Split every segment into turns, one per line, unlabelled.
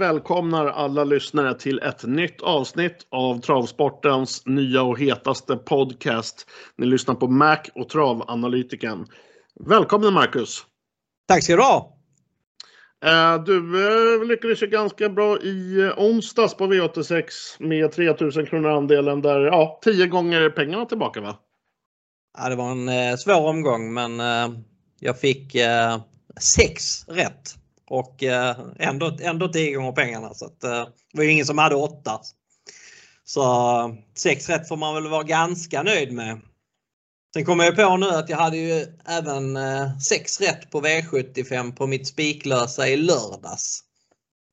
välkomnar alla lyssnare till ett nytt avsnitt av Travsportens nya och hetaste podcast. Ni lyssnar på Mac och Travanalytiken. Välkommen Marcus!
Tack ska du ha!
Eh, du eh, lyckades ju ganska bra i eh, onsdags på V86 med 3000 kronor andelen där, ja, 10 gånger pengarna tillbaka va?
Ja, det var en svår omgång men jag fick sex rätt och eh, ändå, ändå 10 gånger pengarna så att, eh, det var ju ingen som hade åtta. Så eh, sex rätt får man väl vara ganska nöjd med. Sen kommer jag på nu att jag hade ju även sex rätt på V75 på mitt spiklösa i lördags.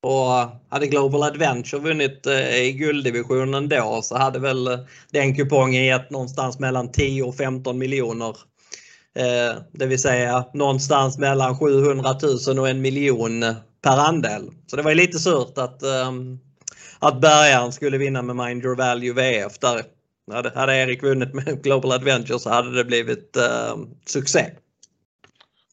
Och hade Global Adventure vunnit i gulddivisionen då så hade väl den kupongen gett någonstans mellan 10 och 15 miljoner. Det vill säga någonstans mellan 700 000 och en miljon per andel. Så det var lite surt att, att bärgaren skulle vinna med Mind Your Value VF där hade, hade Erik vunnit med Global Adventure så hade det blivit eh, succé.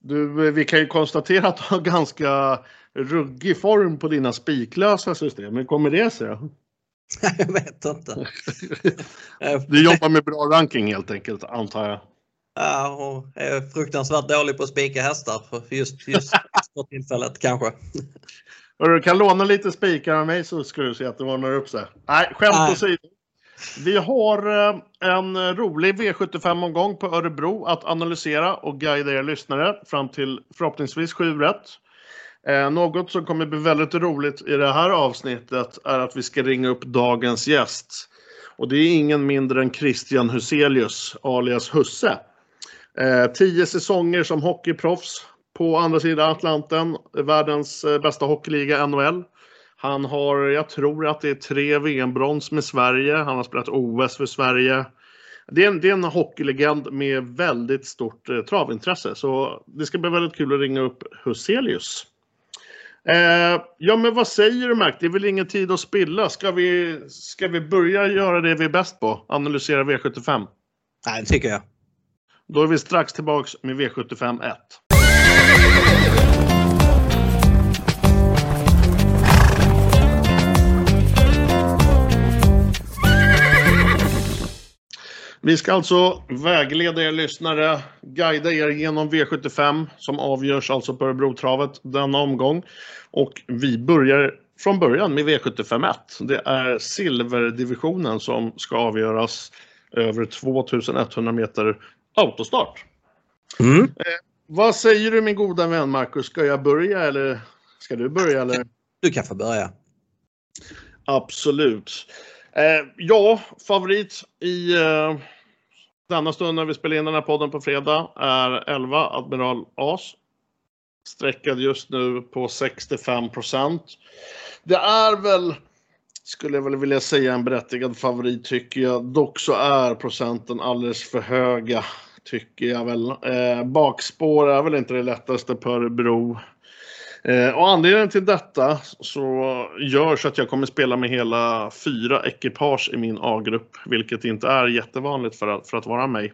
Du, vi kan ju konstatera att du har ganska ruggig form på dina spiklösa system. Hur kommer det sig
jag vet inte.
du jobbar med bra ranking helt enkelt antar jag.
Ja, och är fruktansvärt dålig på att spika hästar för just, just för tillfället kanske.
Du kan låna lite spikar av mig så ska du se att det ordnar upp sig. Nej, skämt åsido. Vi har eh, en rolig V75-omgång på Örebro att analysera och guida er lyssnare fram till förhoppningsvis 7 rätt. Eh, något som kommer bli väldigt roligt i det här avsnittet är att vi ska ringa upp dagens gäst. Och det är ingen mindre än Christian Huselius, alias Husse. Eh, tio säsonger som hockeyproffs på andra sidan Atlanten, världens eh, bästa hockeyliga NHL. Han har, jag tror att det är tre VM-brons med Sverige. Han har spelat OS för Sverige. Det är en, det är en hockeylegend med väldigt stort eh, travintresse. Så det ska bli väldigt kul att ringa upp Huselius. Eh, ja men vad säger du Mark? Det är väl ingen tid att spilla. Ska vi, ska vi börja göra det vi är bäst på? Analysera V75?
Nej, det tycker jag.
Då är vi strax tillbaks med V75 1. Vi ska alltså vägleda er lyssnare, guida er genom V75 som avgörs alltså på Örebrotravet denna omgång. Och vi börjar från början med V75 1. Det är silverdivisionen som ska avgöras över 2100 meter autostart. Mm. Eh, vad säger du min goda vän Marcus? Ska jag börja eller ska du börja? Eller?
Du kan få börja.
Absolut. Eh, ja, favorit i eh, denna stund när vi spelar in den här podden på fredag är 11 Admiral As. Sträckad just nu på 65% Det är väl, skulle jag väl vilja säga, en berättigad favorit tycker jag. Dock så är procenten alldeles för höga, tycker jag väl. Eh, bakspår är väl inte det lättaste på Örebro. Eh, och anledningen till detta så görs att jag kommer spela med hela fyra ekipage i min A-grupp, vilket inte är jättevanligt för att, för att vara mig.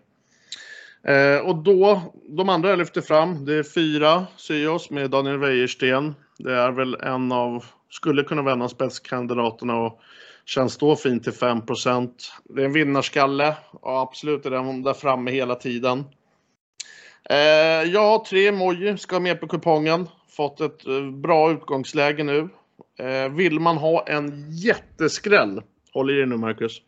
Eh, och då, de andra jag lyfter fram, det är fyra Syos med Daniel Wäjersten. Det är väl en av, skulle kunna vara en av spetskandidaterna och känns då fint till 5% Det är en vinnarskalle och absolut är den där framme hela tiden. Eh, har tre emoji, ska med på kupongen fått ett eh, bra utgångsläge nu. Eh, vill man ha en jätteskräll, håll i dig nu Marcus,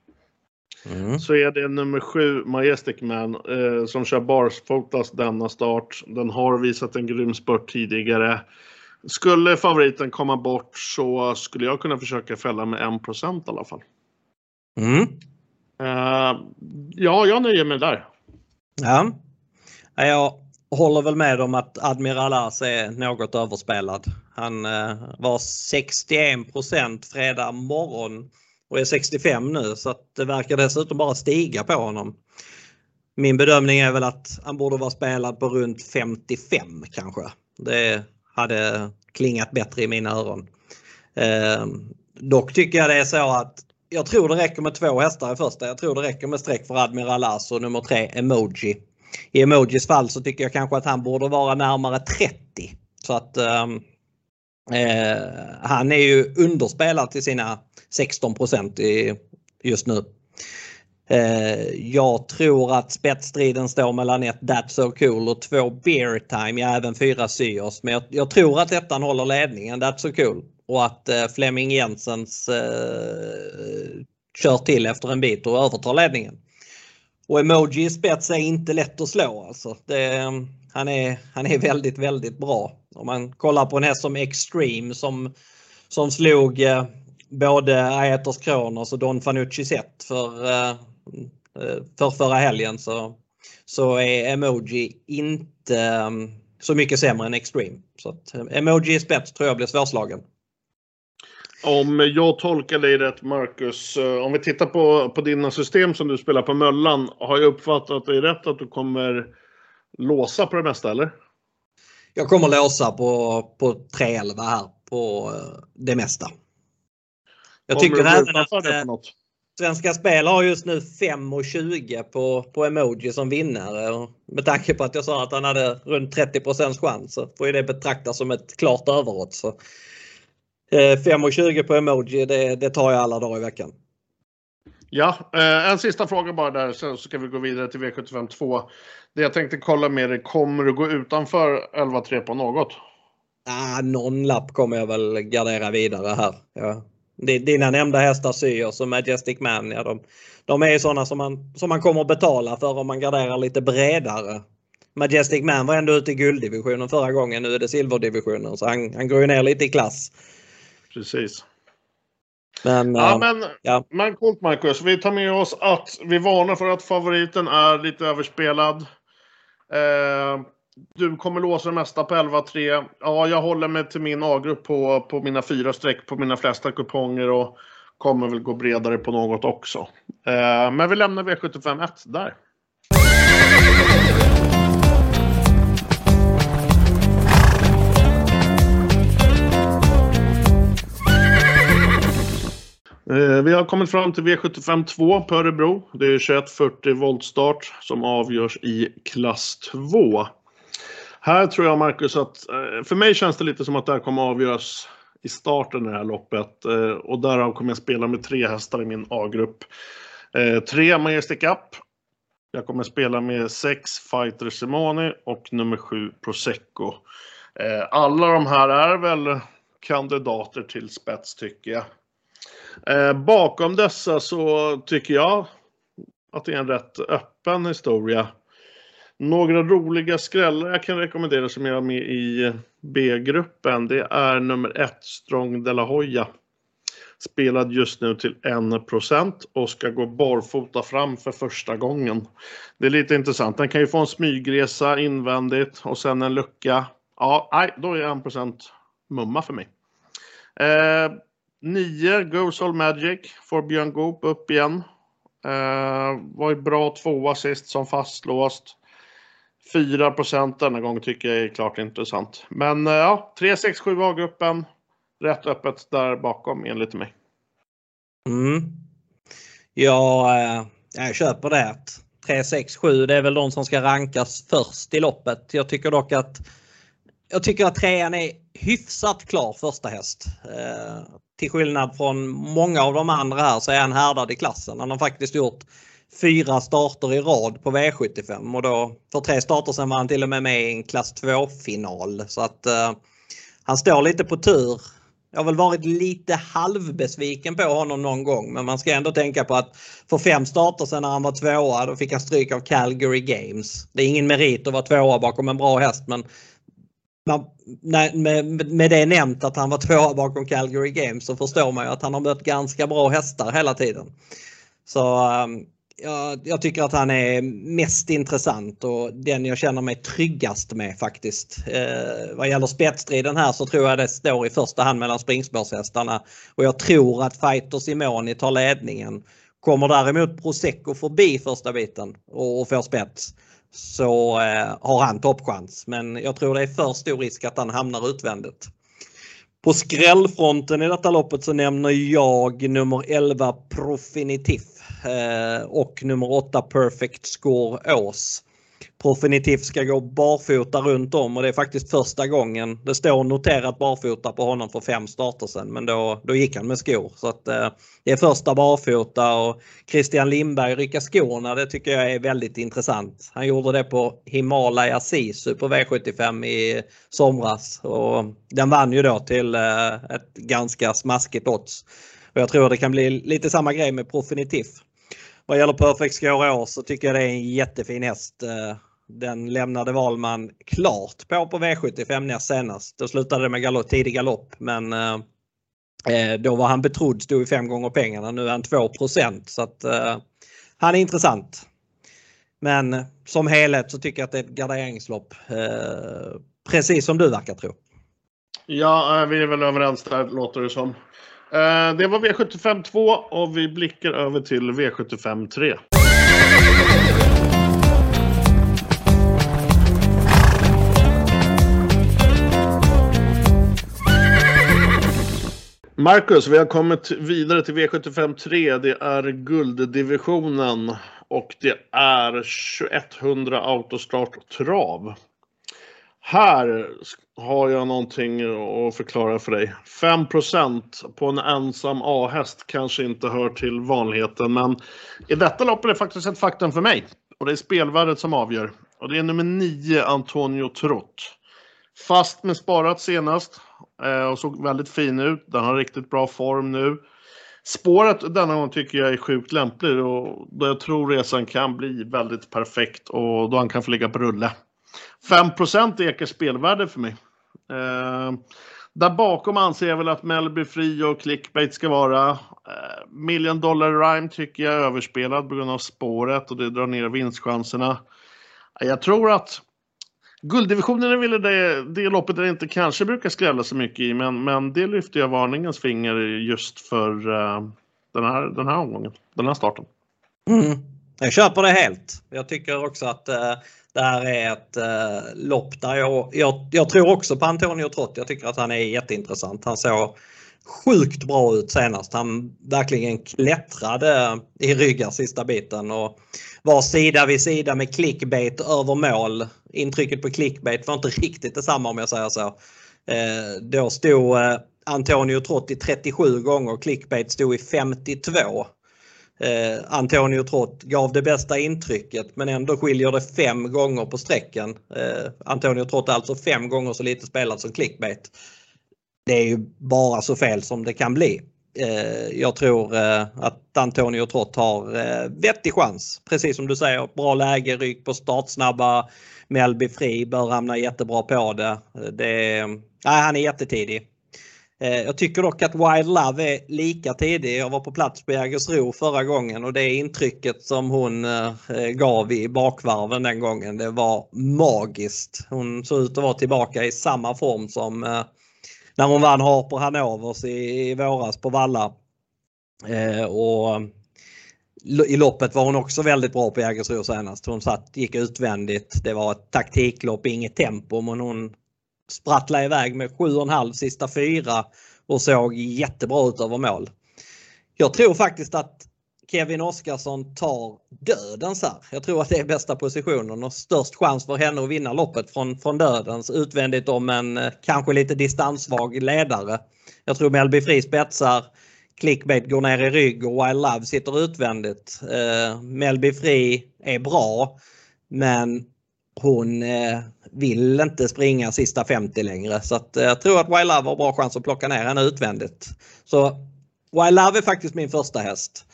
mm. så är det nummer sju Majestic Man eh, som kör barfotas denna start. Den har visat en grym spurt tidigare. Skulle favoriten komma bort så skulle jag kunna försöka fälla med 1% i alla fall. Mm. Uh, ja, jag nöjer mig där.
Ja. Jag håller väl med om att Admiral As är något överspelad. Han eh, var 61% fredag morgon och är 65 nu så att det verkar dessutom bara stiga på honom. Min bedömning är väl att han borde vara spelad på runt 55 kanske. Det hade klingat bättre i mina öron. Eh, dock tycker jag det är så att jag tror det räcker med två hästar i första. Jag tror det räcker med streck för Admiral Ass och nummer tre Emoji i Emojis fall så tycker jag kanske att han borde vara närmare 30. Så att ehm, Eh, han är ju underspelad till sina 16% just nu. Eh, jag tror att spetsstriden står mellan ett That's So Cool och två Beer Time, ja även fyra Syos. Men jag, jag, tror att ettan håller ledningen, That's So Cool. Och att eh, Flemming Jensens eh, kör till efter en bit och övertar ledningen. Och Emoji i spets är inte lätt att slå alltså. Det, han, är, han är väldigt, väldigt bra. Om man kollar på en häst som Extreme som, som slog eh, både Aetos Kronos och Don Fanucci Zet. för, eh, för förra helgen så, så är Emoji inte um, så mycket sämre än Extreme. Så att, eh, Emoji i spets tror jag blir svårslagen.
Om jag tolkar dig rätt Marcus, eh, om vi tittar på, på dina system som du spelar på Möllan, har jag uppfattat dig rätt att du kommer låsa på det mesta eller?
Jag kommer låsa på, på 311 här på eh, det mesta. Jag kommer tycker även att eh, Svenska Spel har just nu 5,20 på, på emoji som vinnare. Med tanke på att jag sa att han hade runt 30% chans så får det betraktas som ett klart överott. 5,20 på emoji det, det tar jag alla dagar i veckan.
Ja, eh, en sista fråga bara där, sen så ska vi gå vidare till V75 2. Det jag tänkte kolla med dig, kommer du gå utanför 11-3 på något?
Ah, någon lapp kommer jag väl gardera vidare här. Ja. Dina nämnda hästar Syos och Majestic Man, ja, de, de är sådana som man, som man kommer att betala för om man garderar lite bredare. Majestic Man var ändå ute i gulddivisionen förra gången, nu är det silverdivisionen så han, han går ju ner lite i klass.
Precis.
Men,
ja, eh, men, ja. men coolt Marcus. Vi tar med oss att vi varnar för att favoriten är lite överspelad. Eh, du kommer låsa det mesta på 11-3. Ja, jag håller mig till min A-grupp på, på mina fyra streck på mina flesta kuponger och kommer väl gå bredare på något också. Eh, men vi lämnar V75 1 där. Eh, vi har kommit fram till V75 2 på Örebro. Det är 2140 voltstart som avgörs i klass 2. Här tror jag Marcus att, eh, för mig känns det lite som att det här kommer avgöras i starten i det här loppet. Eh, och därav kommer jag spela med tre hästar i min A-grupp. Eh, tre Majestic Up. Jag kommer spela med sex Fighter Simoni och nummer sju Prosecco. Alla de här är väl kandidater till spets tycker jag. Bakom dessa så tycker jag att det är en rätt öppen historia. Några roliga skrällar jag kan rekommendera som jag har med i B-gruppen. Det är nummer ett Strong de la Hoya. Spelad just nu till 1% och ska gå barfota fram för första gången. Det är lite intressant. Den kan ju få en smygresa invändigt och sen en lucka. Ja, nej, då är 1% mumma för mig. Eh, 9 Goes All Magic får Björn Goop upp igen. Eh, var ju bra tvåa sist som fastlåst. 4% denna gång tycker jag är klart intressant. Men eh, ja, 3, 6, 7 A-gruppen. Rätt öppet där bakom enligt mig.
Mm. Ja, eh, jag köper det. 3, 6, 7 det är väl de som ska rankas först i loppet. Jag tycker dock att jag tycker att trean är hyfsat klar första häst. Eh, till skillnad från många av de andra här så är han härdad i klassen. Han har faktiskt gjort fyra starter i rad på V75 och då för tre starter sen var han till och med med i en klass 2-final. Så att eh, han står lite på tur. Jag har väl varit lite halvbesviken på honom någon gång men man ska ändå tänka på att för fem starter sen när han var tvåa då fick han stryk av Calgary Games. Det är ingen merit att vara tvåa bakom en bra häst men man, med, med det nämnt att han var tvåa bakom Calgary Games så förstår man ju att han har mött ganska bra hästar hela tiden. Så um, jag, jag, tycker att han är mest intressant och den jag känner mig tryggast med faktiskt. Eh, vad gäller spetsstriden här så tror jag det står i första hand mellan springspårshästarna och jag tror att Fighter Simoni tar ledningen. Kommer däremot Prosecco förbi första biten och, och får spets så eh, har han toppchans. Men jag tror det är för stor risk att han hamnar utvändigt. På skrällfronten i detta loppet så nämner jag nummer 11 Profinitif Eh, och nummer 8 Perfect Score Ås. Profinitiv ska gå barfota runt om och det är faktiskt första gången. Det står noterat barfota på honom för fem starter sen men då, då gick han med skor. Så att, eh, det är första barfota och Christian Lindberg rycka skorna det tycker jag är väldigt intressant. Han gjorde det på Himalaya Sisu på V75 i somras och den vann ju då till eh, ett ganska smaskigt odds. Och jag tror det kan bli lite samma grej med Profinitiv. Vad gäller Perfect Score år så tycker jag det är en jättefin häst. Eh, den lämnade Valman klart på på V75 näst senast. Då slutade det med galopp, tidig galopp men eh, eh, då var han betrodd, stod i fem gånger pengarna. Nu är han 2% så att han är intressant. Men som helhet så tycker jag att det är ett garderingslopp. Precis som du verkar tro.
Ja, vi är väl överens där låter det som. Eh, det var V75 2 och vi blickar över till V75 3. Marcus, vi har kommit vidare till V75 3. Det är gulddivisionen och det är 2100 autostart trav. Här har jag någonting att förklara för dig. 5% på en ensam A-häst kanske inte hör till vanligheten, men i detta lopp är det faktiskt ett faktum för mig. Och det är spelvärdet som avgör. Och det är nummer 9, Antonio Trott. Fast med sparat senast eh, och såg väldigt fin ut. Den har riktigt bra form nu. Spåret denna gång tycker jag är sjukt lämpligt och då jag tror resan kan bli väldigt perfekt och då han kan få ligga på rulle. 5% ekar spelvärde för mig. Eh, där bakom anser jag väl att Melby Fri och Clickbait ska vara. Eh, Million Dollar Rhyme tycker jag är överspelad på grund av spåret och det drar ner vinstchanserna. Eh, jag tror att gulddivisionen är väl det, det loppet där det inte kanske brukar skrälla så mycket i, men, men det lyfter jag varningens finger just för uh, den, här, den här omgången, den här starten.
Mm. Jag köper det helt. Jag tycker också att uh, det här är ett eh, lopp där jag, jag, jag, tror också på Antonio Trott. Jag tycker att han är jätteintressant. Han såg sjukt bra ut senast. Han verkligen klättrade i ryggar sista biten och var sida vid sida med clickbait över mål. Intrycket på clickbait var inte riktigt detsamma om jag säger så. Eh, då stod eh, Antonio Trotti 37 gånger, clickbait stod i 52. Eh, Antonio Trott gav det bästa intrycket men ändå skiljer det fem gånger på sträckan. Eh, Antonio Trott är alltså fem gånger så lite spelad som clickbait. Det är ju bara så fel som det kan bli. Eh, jag tror eh, att Antonio Trott har eh, vettig chans. Precis som du säger, bra läge, ryck på startsnabba. Melby Fri bör hamna jättebra på det. Eh, det nej, han är jättetidig. Eh, jag tycker dock att Wild Love är lika tidig. Jag var på plats på Jägersro förra gången och det intrycket som hon eh, gav i bakvarven den gången, det var magiskt. Hon såg ut att vara tillbaka i samma form som eh, när hon vann Harper Hanovers i, våras på Valla. Och i loppet var hon också väldigt bra på Jägersro senast. Hon satt, gick utvändigt. Det var ett taktiklopp, inget tempo men hon sprattlade iväg med 7,5 sista fyra och såg jättebra ut över mål. Jag tror faktiskt att Kevin Oskarsson tar dödens här. Jag tror att det är bästa positionen och störst chans för henne att vinna loppet från, från dödens utvändigt om en eh, kanske lite distanssvag ledare. Jag tror Melby Fri spetsar, Clickbait går ner i rygg och Wild Love sitter utvändigt. Eh, Melby Fri är bra men hon eh, vill inte springa sista 50 längre så att, eh, jag tror att Wild Love har bra chans att plocka ner henne utvändigt. Så Wild Love är faktiskt min första häst.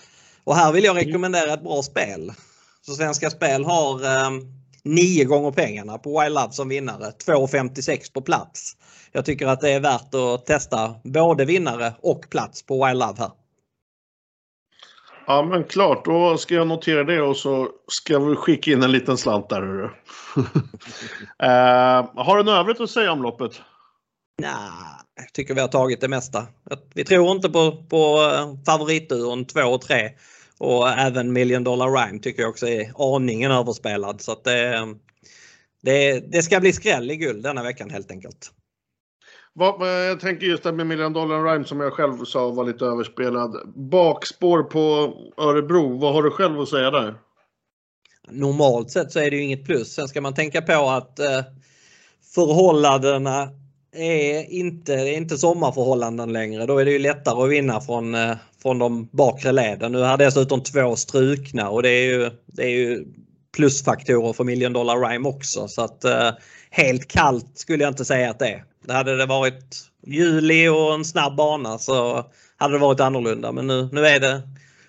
Och här vill jag rekommendera ett bra spel. Så Svenska Spel har eh, nio gånger pengarna på Wild Love som vinnare. 2,56 på plats. Jag tycker att det är värt att testa både vinnare och plats på Wild Love här.
Ja men klart, då ska jag notera det och så ska vi skicka in en liten slant där. uh, har du något övrigt att säga om loppet?
Nej, jag tycker vi har tagit det mesta. Vi tror inte på, på eh, favoritduon 2 och 3. Och även Million Dollar Rhyme tycker jag också är aningen överspelad. Så det, det, det ska bli skräll i guld denna veckan helt enkelt.
Vad, jag tänker just det med Million Dollar Rhyme som jag själv sa var lite överspelad. Bakspår på Örebro, vad har du själv att säga där?
normalt sett så är det ju inget plus. Sen ska man tänka på att eh, förhållandena är inte, är inte sommarförhållanden längre. Då är det ju lättare att vinna från, eh, från de bakre leden. Nu har dessutom två strukna och det är ju, det är ju plusfaktorer för Million Dollar Rhyme också. Så att eh, helt kallt skulle jag inte säga att det är. Det hade det varit juli och en snabb bana så hade det varit annorlunda. Men nu, nu är det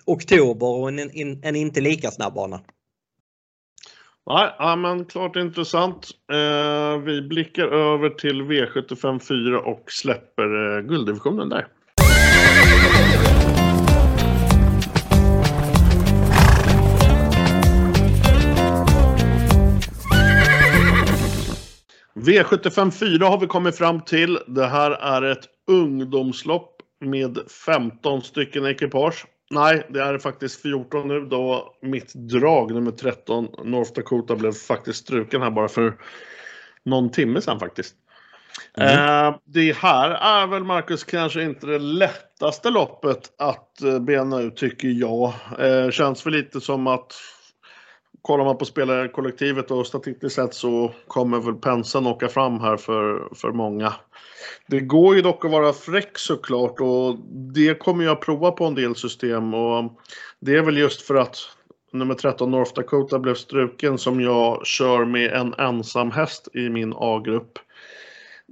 oktober och en, en, en inte lika snabb bana.
Nej, ja, men klart intressant. Eh, vi blickar över till V75 4 och släpper eh, gulddivisionen där. V75 4 har vi kommit fram till. Det här är ett ungdomslopp med 15 stycken ekipage. Nej, det är faktiskt 14 nu då mitt drag nummer 13 North Dakota blev faktiskt struken här bara för någon timme sedan faktiskt. Mm. Eh, det här är väl Marcus kanske inte det lättaste loppet att eh, bena ut tycker jag. Eh, känns väl lite som att kollar man på spelarkollektivet och statistiskt sett så kommer väl penseln åka fram här för, för många. Det går ju dock att vara fräck såklart och det kommer jag prova på en del system och det är väl just för att nummer 13 North Dakota blev struken som jag kör med en ensam häst i min A-grupp.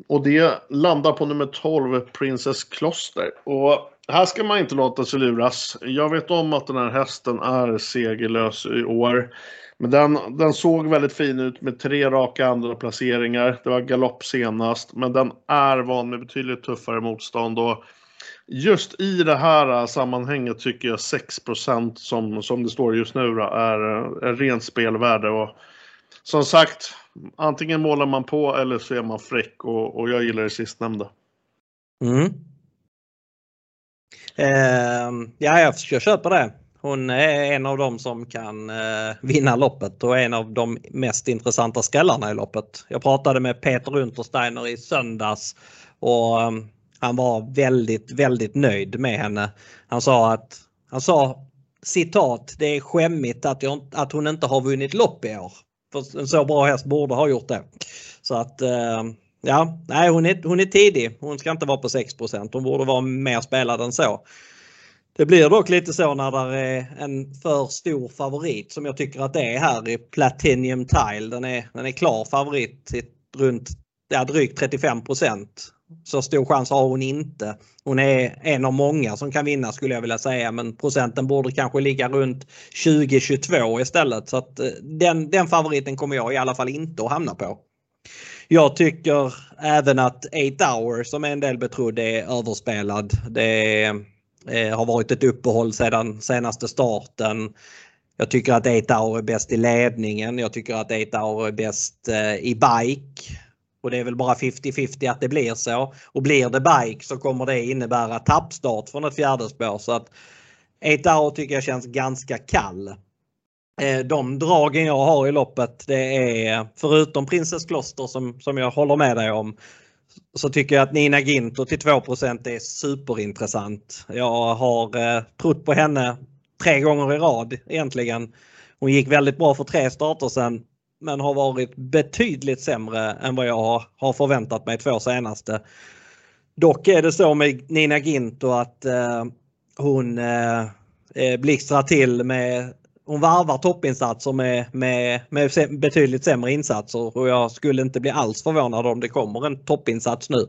Och det landar på nummer 12 Princess Kloster. Och här ska man inte låta sig luras. Jag vet om att den här hästen är segerlös i år. Men den, den såg väldigt fin ut med tre raka andra placeringar. Det var galopp senast, men den är van med betydligt tuffare motstånd. Och just i det här sammanhanget tycker jag 6 som, som det står just nu är, är rent spelvärde. Och som sagt, antingen målar man på eller så är man fräck och, och jag gillar det sistnämnda.
Mm. Ehm, ja, jag, jag köper det. Hon är en av dem som kan eh, vinna loppet och en av de mest intressanta skrällarna i loppet. Jag pratade med Peter Untersteiner i söndags och ehm, han var väldigt, väldigt nöjd med henne. Han sa att, han sa citat, det är skämmigt att, jag, att hon inte har vunnit lopp i år. För en så bra häst borde ha gjort det. Så att eh, ja, nej hon är, hon är tidig. Hon ska inte vara på 6% Hon borde vara mer spelad än så. Det blir dock lite så när det är en för stor favorit som jag tycker att det är här i Platinum Tile. Den är, den är klar favorit till runt ja, drygt 35% Så stor chans har hon inte. Hon är en av många som kan vinna skulle jag vilja säga men procenten borde kanske ligga runt 20-22 istället. Så att eh, den, den favoriten kommer jag i alla fall inte att hamna på. Jag tycker även att 8 hours som en del betrodde är överspelad. Det Eh, har varit ett uppehåll sedan senaste starten. Jag tycker att 8 hour är bäst i ledningen. Jag tycker att 8 hour är bäst eh, i bike. Och det är väl bara 50-50 att det blir så. Och blir det bike så kommer det innebära tappstart från ett fjärde spår. Så att Eitauer tycker jag känns ganska kall. Eh, de dragen jag har i loppet det är förutom Princess Kloster som, som jag håller med dig om så tycker jag att Nina Ginto till 2% är superintressant. Jag har eh, trott på henne tre gånger i rad egentligen. Hon gick väldigt bra för tre starter sen men har varit betydligt sämre än vad jag har, förväntat mig två senaste. Dock är det så med Nina Ginto att eh, hon eh, eh blixtrar till med hon varvar toppinsatser med, med, med betydligt sämre insatser och jag skulle inte bli alls förvånad om det kommer en toppinsats nu.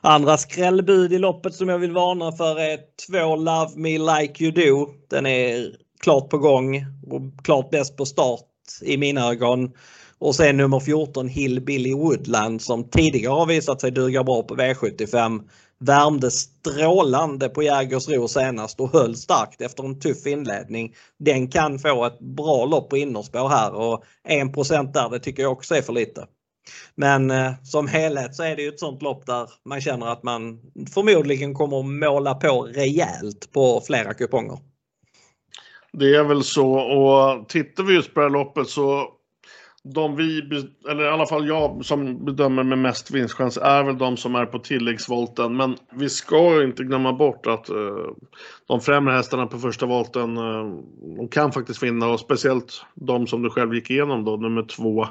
Andra skrällbud i loppet som jag vill varna för är två Love Me Like You Do. Den är klart på gång och klart bäst på start i mina ögon. Och sen nummer 14 Hillbilly Woodland som tidigare har visat sig duga bra på V75 värmde strålande på Jägersro senast och höll starkt efter en tuff inledning. Den kan få ett bra lopp på innerspår här och 1 där det tycker jag också är för lite. Men eh, som helhet så är det ju ett sånt lopp där man känner att man förmodligen kommer måla på rejält på flera kuponger.
Det är väl så och tittar vi just på det här loppet så de vi, eller i alla fall jag som bedömer med mest vinstchans är väl de som är på tilläggsvolten. Men vi ska inte glömma bort att uh, de främre hästarna på första volten, uh, de kan faktiskt vinna och speciellt de som du själv gick igenom då, nummer två.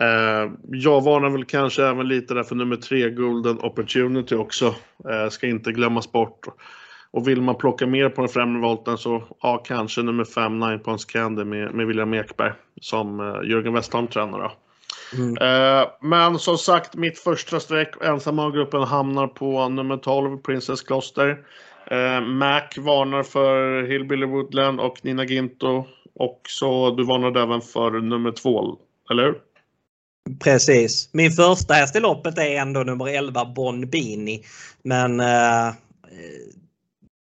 Uh, jag varnar väl kanske även lite där för nummer tre, Golden Opportunity också. ska inte glömmas bort. Och vill man plocka mer på den främre volten så ja, kanske nummer 5, Nine Points Candy med, med William Ekberg som uh, Jörgen Westholm tränar. Mm. Uh, men som sagt, mitt första streck, ensamma gruppen hamnar på nummer 12, Princess Kloster. Uh, Mac varnar för Hillbilly Woodland och Nina Ginto. Och så du varnade även för nummer 2, eller hur?
Precis. Min första häst i loppet är ändå nummer 11 Bon Bini. Men uh,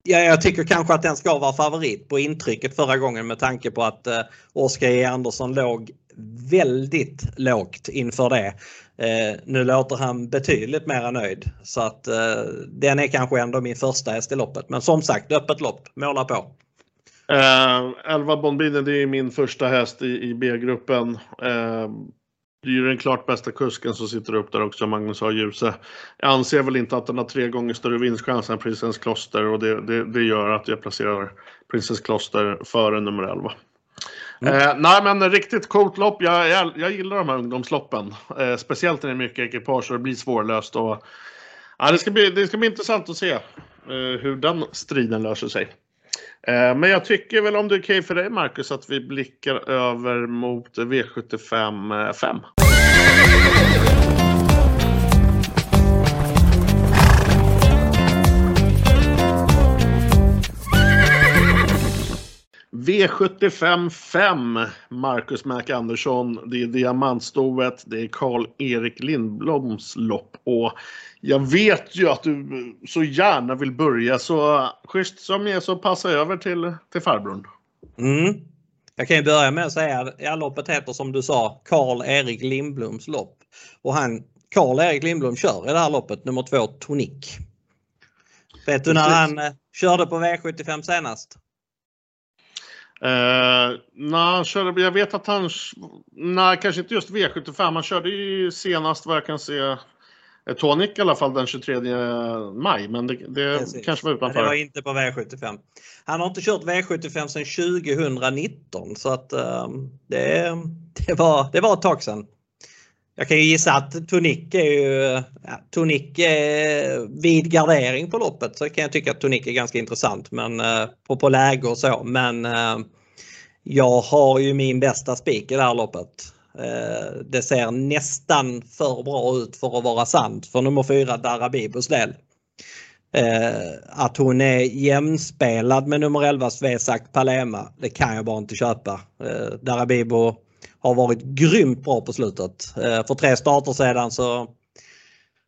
Ja, jag tycker kanske att den ska vara favorit på intrycket förra gången med tanke på att eh, Oskar E Andersson låg väldigt lågt inför det. Eh, nu låter han betydligt mer nöjd så att eh, den är kanske ändå min första häst i loppet. Men som sagt öppet lopp, måla på.
Eh, Elva Bonbini det är min första häst i, i B-gruppen. Eh, det är ju den klart bästa kusken som sitter upp där också, Magnus A. Djuse. Jag anser väl inte att den har tre gånger större vinstchans än Princess Kloster och det, det, det gör att jag placerar Princess Kloster före nummer 11. Mm. Eh, nej men riktigt coolt lopp. Jag, jag, jag gillar de här ungdomsloppen. Eh, speciellt när det är mycket ekipage och det blir svårlöst. Och, ja, det, ska bli, det ska bli intressant att se eh, hur den striden löser sig. Eh, men jag tycker väl om det är okej för dig Marcus att vi blickar över mot V75 5. V75 5, Marcus Mac Andersson. Det är diamantstoet, det är Karl-Erik Lindbloms lopp och jag vet ju att du så gärna vill börja så schysst som är så passa över till, till farbrorn.
Mm. Jag kan ju börja med att säga att ja, loppet heter som du sa Karl-Erik Lindbloms lopp. Och han Karl-Erik Lindblom kör i det här loppet nummer två Tonic. Vet du när han eh, körde på V75 senast?
Uh, nej, körde, jag vet att han, nej kanske inte just V75, han körde ju senast vad jag kan se eh, Tonic i alla fall den 23 maj, men det, det kanske var utanför.
Det var inte på V75. Han har inte kört V75 sedan 2019 så att um, det, det, var, det var ett tag sedan. Jag kan ju gissa att Tonic är ju ja, Tonic är vid gardering på loppet så kan jag tycka att Tonic är ganska intressant men på, på läge och så. Men uh, jag har ju min bästa spik i det här loppet. Eh, det ser nästan för bra ut för att vara sant för nummer 4 Darabibos del. Eh, att hon är jämspelad med nummer 11 Svesak Palema, det kan jag bara inte köpa. Eh, Darabibo har varit grymt bra på slutet. För tre starter sedan så,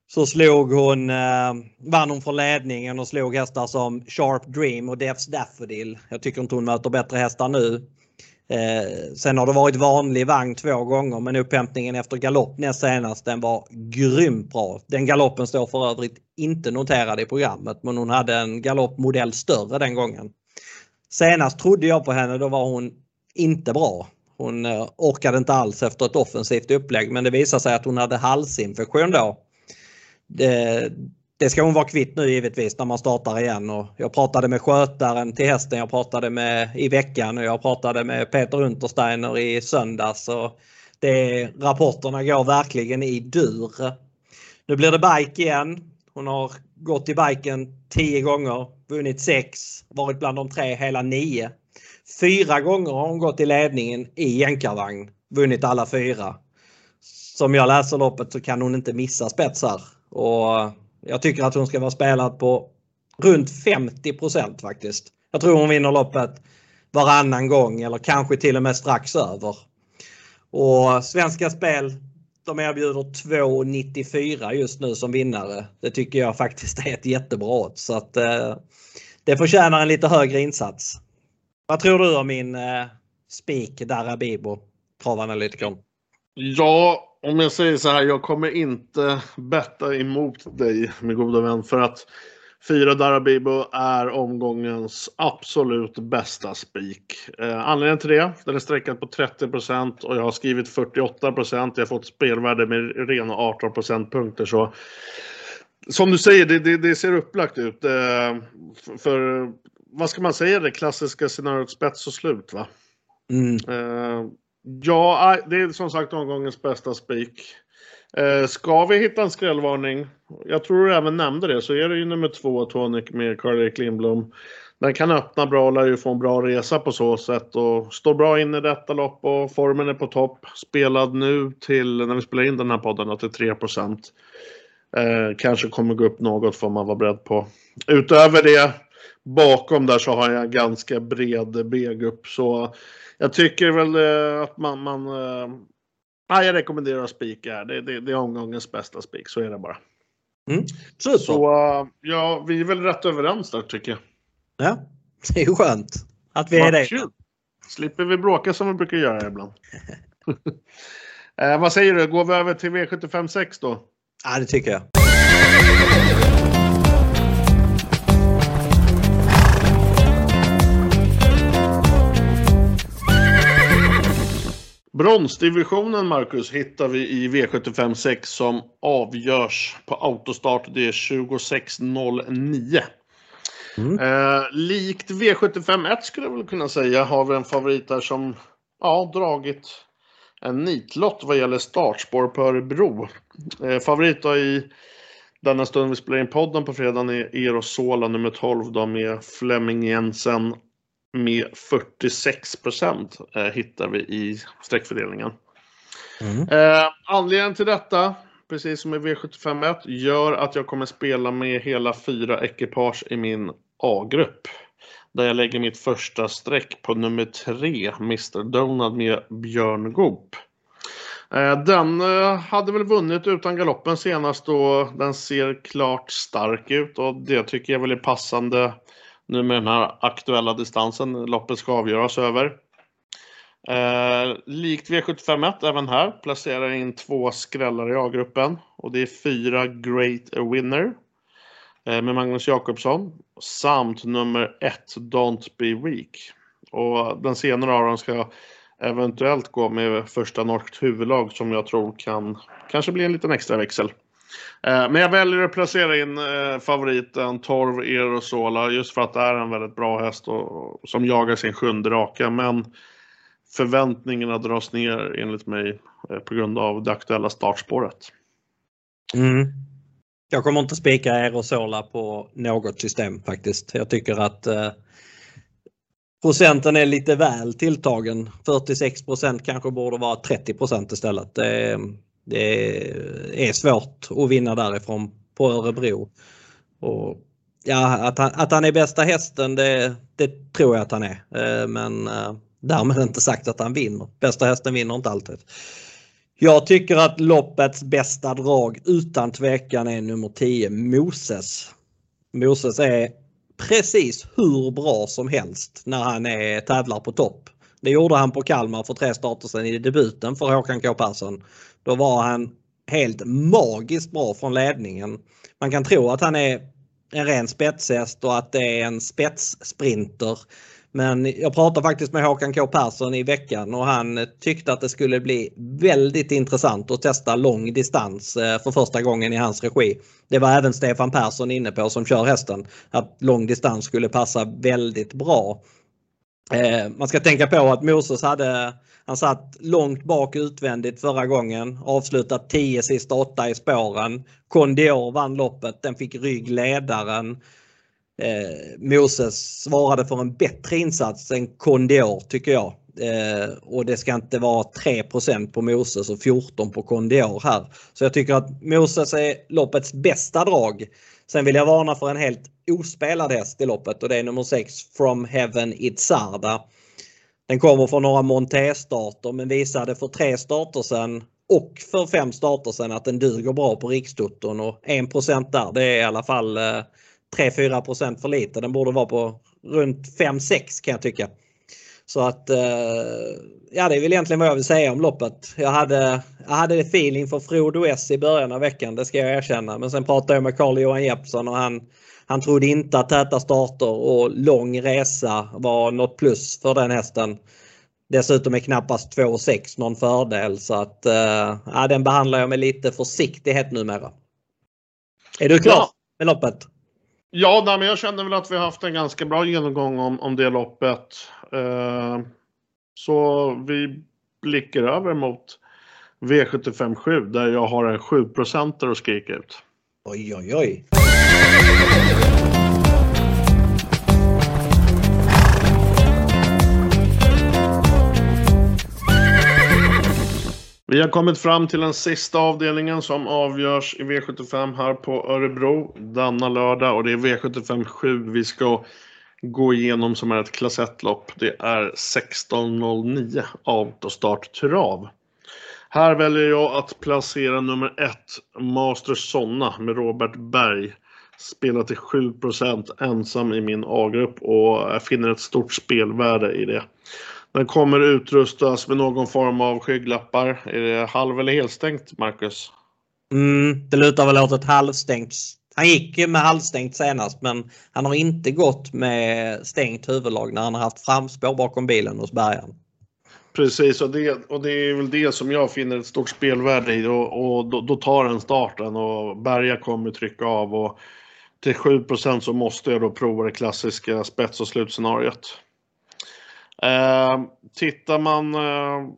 så slog hon, vann hon från ledningen och slog hästar som Sharp Dream och Devs Daffodil. Jag tycker inte hon möter bättre hästar nu. Eh, sen har det varit vanlig vagn två gånger men upphämtningen efter galopp näst senast den var grymt bra. Den galoppen står för övrigt inte noterad i programmet men hon hade en galoppmodell större den gången. Senast trodde jag på henne, då var hon inte bra. Hon eh, orkade inte alls efter ett offensivt upplägg men det visade sig att hon hade halsinfektion då. Det, det ska hon vara kvitt nu givetvis när man startar igen. Och jag pratade med skötaren till hästen, jag pratade med i veckan och jag pratade med Peter Untersteiner i söndags. Och det, rapporterna går verkligen i dur. Nu blir det bike igen. Hon har gått i biken 10 gånger, vunnit 6, varit bland de tre hela 9. Fyra gånger har hon gått i ledningen i jänkarvagn. Vunnit alla fyra. Som jag läser loppet så kan hon inte missa spetsar. Och jag tycker att hon ska vara spelad på runt 50% faktiskt. Jag tror hon vinner loppet varannan gång eller kanske till och med strax över. Och Svenska Spel de erbjuder 2,94 just nu som vinnare. Det tycker jag faktiskt är ett jättebra odds. Så att, eh, det förtjänar en lite högre insats. Vad tror du om min eh, spik Darabibo, travanalytikern?
Ja, om jag säger så här, jag kommer inte betta emot dig min goda vän för att Fyra Darabibo är omgångens absolut bästa spik. Eh, anledningen till det, den är sträckad på 30% och jag har skrivit 48% Jag har fått spelvärde med rena 18 procentpunkter. Så som du säger, det, det, det ser upplagt ut. Eh, för, vad ska man säga, det klassiska scenariot spets och slut va?
Mm.
Eh, ja, ah, det är som sagt omgångens bästa spik. Eh, ska vi hitta en skrällvarning, jag tror du även nämnde det, så är det ju nummer två Tonic med Karl-Erik Lindblom. Den kan öppna bra och lär ju få en bra resa på så sätt och står bra in i detta lopp och formen är på topp. Spelad nu till, när vi spelar in den här podden, till 3 eh, Kanske kommer gå upp något får man vara beredd på. Utöver det, bakom där så har jag ganska bred B-grupp så jag tycker väl eh, att man, man eh, Ja, jag rekommenderar att spika. Det, det, det är omgångens bästa spik, så är det bara.
Mm. Så,
så uh, ja, vi är väl rätt överens där tycker jag.
Ja, det är ju skönt att vi är det.
Slipper vi bråka som vi brukar göra ibland. eh, vad säger du, går vi över till V75 6 då?
Ja, det tycker jag.
Bronsdivisionen, Marcus, hittar vi i V75 6 som avgörs på autostart. Det är 26.09. Mm. Eh, likt V75 1 skulle jag väl kunna säga har vi en favorit där som ja, dragit en nitlott vad gäller startspår på Örebro. Eh, favorit då i denna stund vi spelar in podden på fredagen är Erosola nummer 12 då med Flemming Jensen med 46 procent eh, hittar vi i streckfördelningen. Mm. Eh, anledningen till detta, precis som i V751, gör att jag kommer spela med hela fyra ekipage i min A-grupp. Där jag lägger mitt första streck på nummer tre, Mr Donald med Björn Goop. Eh, den eh, hade väl vunnit utan galoppen senast och den ser klart stark ut och det tycker jag väl är passande nu med den här aktuella distansen loppet ska avgöras över. Eh, likt V751 även här placerar jag in två skrällar i A-gruppen och det är fyra Great Winner eh, med Magnus Jakobsson samt nummer ett Don't Be Weak. Och den senare av dem ska eventuellt gå med första norskt huvudlag som jag tror kan kanske bli en liten extra växel. Eh, men jag väljer att placera in eh, favoriten Torv Erosola just för att det är en väldigt bra häst och, som jagar sin sjunde raka. Men förväntningarna dras ner enligt mig eh, på grund av det aktuella startspåret.
Mm. Jag kommer inte spika Erosola på något system faktiskt. Jag tycker att eh, procenten är lite väl tilltagen. 46% kanske borde vara 30% istället. Det, det är svårt att vinna därifrån på Örebro. Och ja, att han, att han är bästa hästen det, det tror jag att han är. Eh, men eh, därmed inte sagt att han vinner. Bästa hästen vinner inte alltid. Jag tycker att loppets bästa drag utan tvekan är nummer 10 Moses. Moses är precis hur bra som helst när han är tävlar på topp. Det gjorde han på Kalmar för tre starter sedan i debuten för Håkan K Persson. Då var han helt magiskt bra från ledningen. Man kan tro att han är en ren spetshäst och att det är en spetssprinter. Men jag pratade faktiskt med Håkan K Persson i veckan och han tyckte att det skulle bli väldigt intressant att testa lång distans eh, för första gången i hans regi. Det var även Stefan Persson inne på som kör hästen. Att lång distans skulle passa väldigt bra. Eh, man ska tänka på att Moses hade, han satt långt bak utvändigt förra gången, avslutat 10 sista 8 i spåren. Kondior vann loppet, den fick ryggledaren. Eh, Moses svarade för en bättre insats än Kondior tycker jag. Eh, och det ska inte vara 3% på Moses och 14 på Kondior här. Så jag tycker att Moses är loppets bästa drag. Sen vill jag varna för en helt ospelad häst i loppet och det är nummer 6 From Heaven Itzarda. Den kommer från några Monté-starter men visade för tre starter sedan och för fem starter sedan att den duger bra på Rikstoton och 1% där det är i alla fall eh, 3-4 för lite. Den borde vara på runt 5-6 kan jag tycka. Så att eh, ja det är väl egentligen vad jag vill säga om loppet. Jag hade, jag hade feeling för Frodo S i början av veckan, det ska jag erkänna. Men sen pratade jag med Carl-Johan Jeppsson och han, han trodde inte att täta starter och lång resa var något plus för den hästen. Dessutom är knappast 2,6 någon fördel så att äh, den behandlar jag med lite försiktighet numera. Är du klar ja. med loppet?
Ja, nej, men jag känner väl att vi har haft en ganska bra genomgång om, om det loppet. Eh, så vi blickar över mot V757 där jag har en 7% att skrika ut.
Oj, oj, oj.
Vi har kommit fram till den sista avdelningen som avgörs i V75 här på Örebro denna lördag och det är V75 7 vi ska gå igenom som är ett klass 1-lopp. Det är 16.09 autostart trav. Här väljer jag att placera nummer 1, Master Sonna med Robert Berg. Spelar till 7% ensam i min A-grupp och jag finner ett stort spelvärde i det. Den kommer utrustas med någon form av skygglappar. Är det halv eller helstängt, Marcus?
Mm, det lutar väl åt ett halvstängt. Han gick med halvstängt senast men han har inte gått med stängt huvudlag när han har haft framspår bakom bilen hos bärgaren.
Precis, och det, och det är väl det som jag finner ett stort spelvärde i och, och då, då, tar den starten och Berga kommer trycka av och till 7% så måste jag då prova det klassiska spets och slutscenariot. Eh, tittar man eh,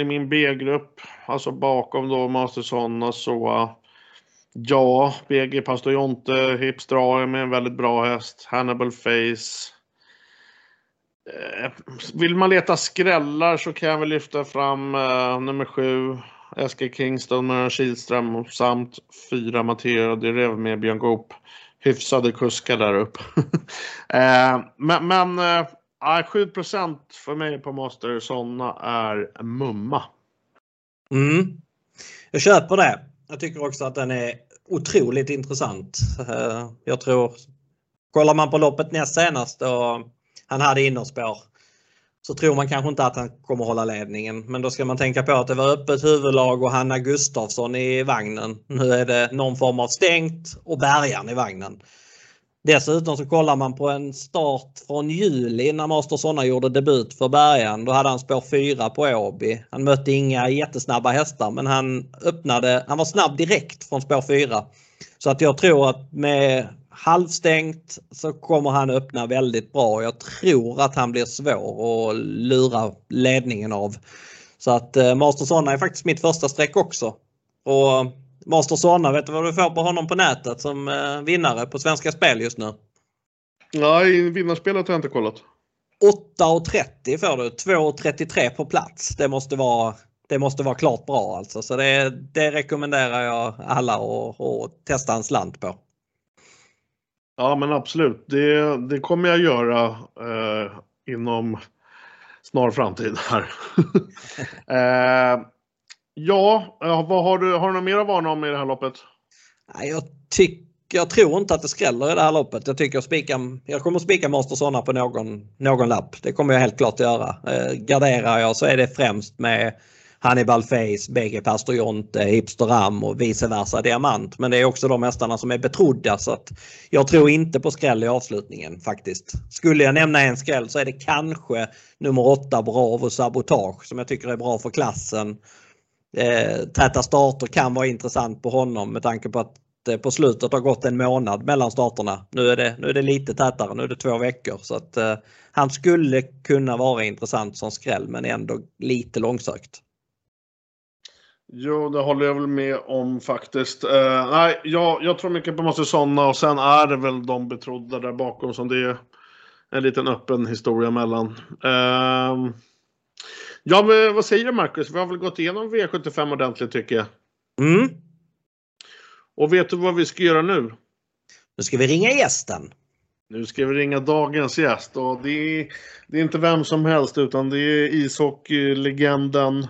i min B-grupp, alltså bakom då Mastersonna så alltså, ja, BG Pastor Jonte, Hipstra med en väldigt bra häst, Hannibal Face. Eh, vill man leta skrällar så kan jag väl lyfta fram eh, nummer sju, Eskil Kingston med Kihlström samt fyra Matteo Direv med Björn Goop. Hyfsade kuskar där uppe. eh, men, men eh, Ja, 7% för mig på Master sådana är mumma.
Mm. Jag köper det. Jag tycker också att den är otroligt intressant. Eh, jag tror, kollar man på loppet näst senast och han hade innerspår så tror man kanske inte att han kommer hålla ledningen. Men då ska man tänka på att det var öppet huvudlag och Hanna Gustafsson i vagnen. Nu är det någon form av stängt och bärgaren i vagnen. Dessutom så kollar man på en start från juli när Master Sonna gjorde debut för Bergen. Då hade han spår 4 på Åby. Han mötte inga jättesnabba hästar men han öppnade, han var snabb direkt från spår 4. Så att jag tror att med halvstängt så kommer han öppna väldigt bra. Jag tror att han blir svår att lura ledningen av. Så att eh, Master Sonna är faktiskt mitt första streck också. Och Master Sonna, vet du vad du får på honom på nätet som eh, vinnare på Svenska Spel just nu?
Nej, vinnarspelet har jag inte kollat.
8,30 får du. 2,33 på plats. Det måste vara det måste vara klart bra alltså. Så det, det rekommenderar jag alla att testa en slant på.
Ja men absolut. Det, det kommer jag göra eh, inom snar framtid här. eh, Ja, eh, vad har du, har du något mer att varna om i det här loppet?
Jag, tyck, jag tror inte att det skräller i det här loppet. Jag tycker spika, jag kommer spika Mastersona på någon, någon lapp. Det kommer jag helt klart att göra. Eh, garderar jag så är det främst med Hannibal Face, BG Pastor Jonte, Hipster Ram och vice versa Diamant. Men det är också de hästarna som är betrodda så att jag tror inte på skräll i avslutningen faktiskt. Skulle jag nämna en skräll så är det kanske nummer 8 Bravo Sabotage som jag tycker är bra för klassen eh, täta starter kan vara intressant på honom med tanke på att det på slutet har gått en månad mellan starterna. Nu är det, nu är det lite tätare, nu är det två veckor. Så att eh, han skulle kunna vara intressant som skräll men ändå lite långsökt.
Jo, det håller jag väl med om faktiskt. Eh, nej, jag, jag tror mycket på Måste Sonna och sen är det väl de betrodda där bakom som det är en liten öppen historia mellan. Eh, Ja, men vad säger du Marcus? Vi har väl gått igenom V75 ordentligt tycker jag.
Mm.
Och vet du vad vi ska göra nu?
Nu ska vi ringa gästen.
Nu ska vi ringa dagens gäst och det är, det är inte vem som helst utan det är ishockeylegenden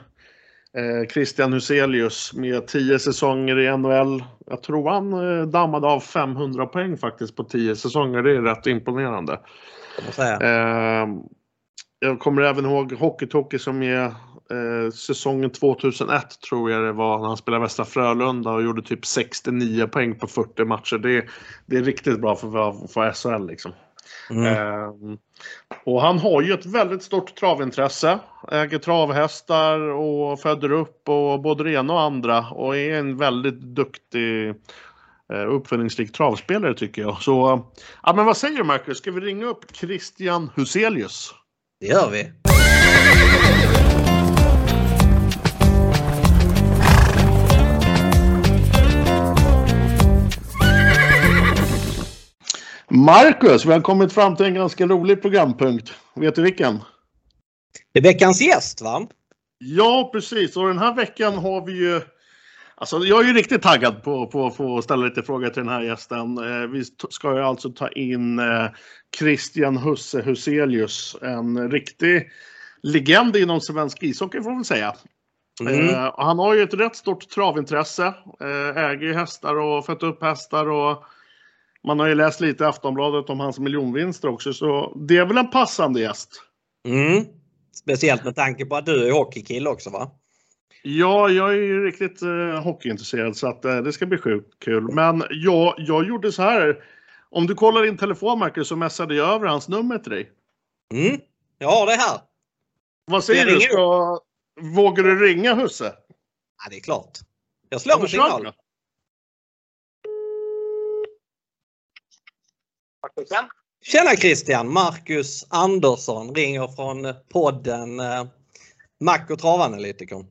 eh, Christian Huselius med 10 säsonger i NHL. Jag tror han eh, dammade av 500 poäng faktiskt på 10 säsonger. Det är rätt imponerande.
Eh,
jag kommer även ihåg Hockeytoki som är eh, säsongen 2001 tror jag det var när han spelade Västra Frölunda och gjorde typ 69 poäng på 40 matcher. Det, det är riktigt bra för, för SHL liksom. Mm. Eh, och han har ju ett väldigt stort travintresse. Äger travhästar och föder upp och både det ena och andra och är en väldigt duktig eh, uppföljningsrik travspelare tycker jag. Så, ja men vad säger du Marcus? Ska vi ringa upp Christian Huselius?
Det gör vi.
Marcus, vi har kommit fram till en ganska rolig programpunkt. Vet du vilken?
Det är veckans gäst va?
Ja, precis. Och den här veckan har vi ju... Alltså, jag är ju riktigt taggad på, på att få ställa lite frågor till den här gästen. Eh, vi ska ju alltså ta in eh, Christian Husse Huselius, en riktig legend inom svensk ishockey får man säga. Mm. Eh, han har ju ett rätt stort travintresse, äger hästar och fött upp hästar och man har ju läst lite i Aftonbladet om hans miljonvinster också, så det är väl en passande gäst.
Mm. Speciellt med tanke på att du är hockeykille också va?
Ja, jag är ju riktigt eh, hockeyintresserad så att eh, det ska bli sjukt kul. Men jag, jag gjorde så här. Om du kollar din telefon Marcus så messade jag över hans nummer till dig.
Mm. Ja, det här.
Vad säger du? Ska, vågar du ringa Husse?
Ja, det är klart. Jag slår på signal. Tjena Christian! Marcus Andersson ringer från podden eh, Mac och travanalytikern.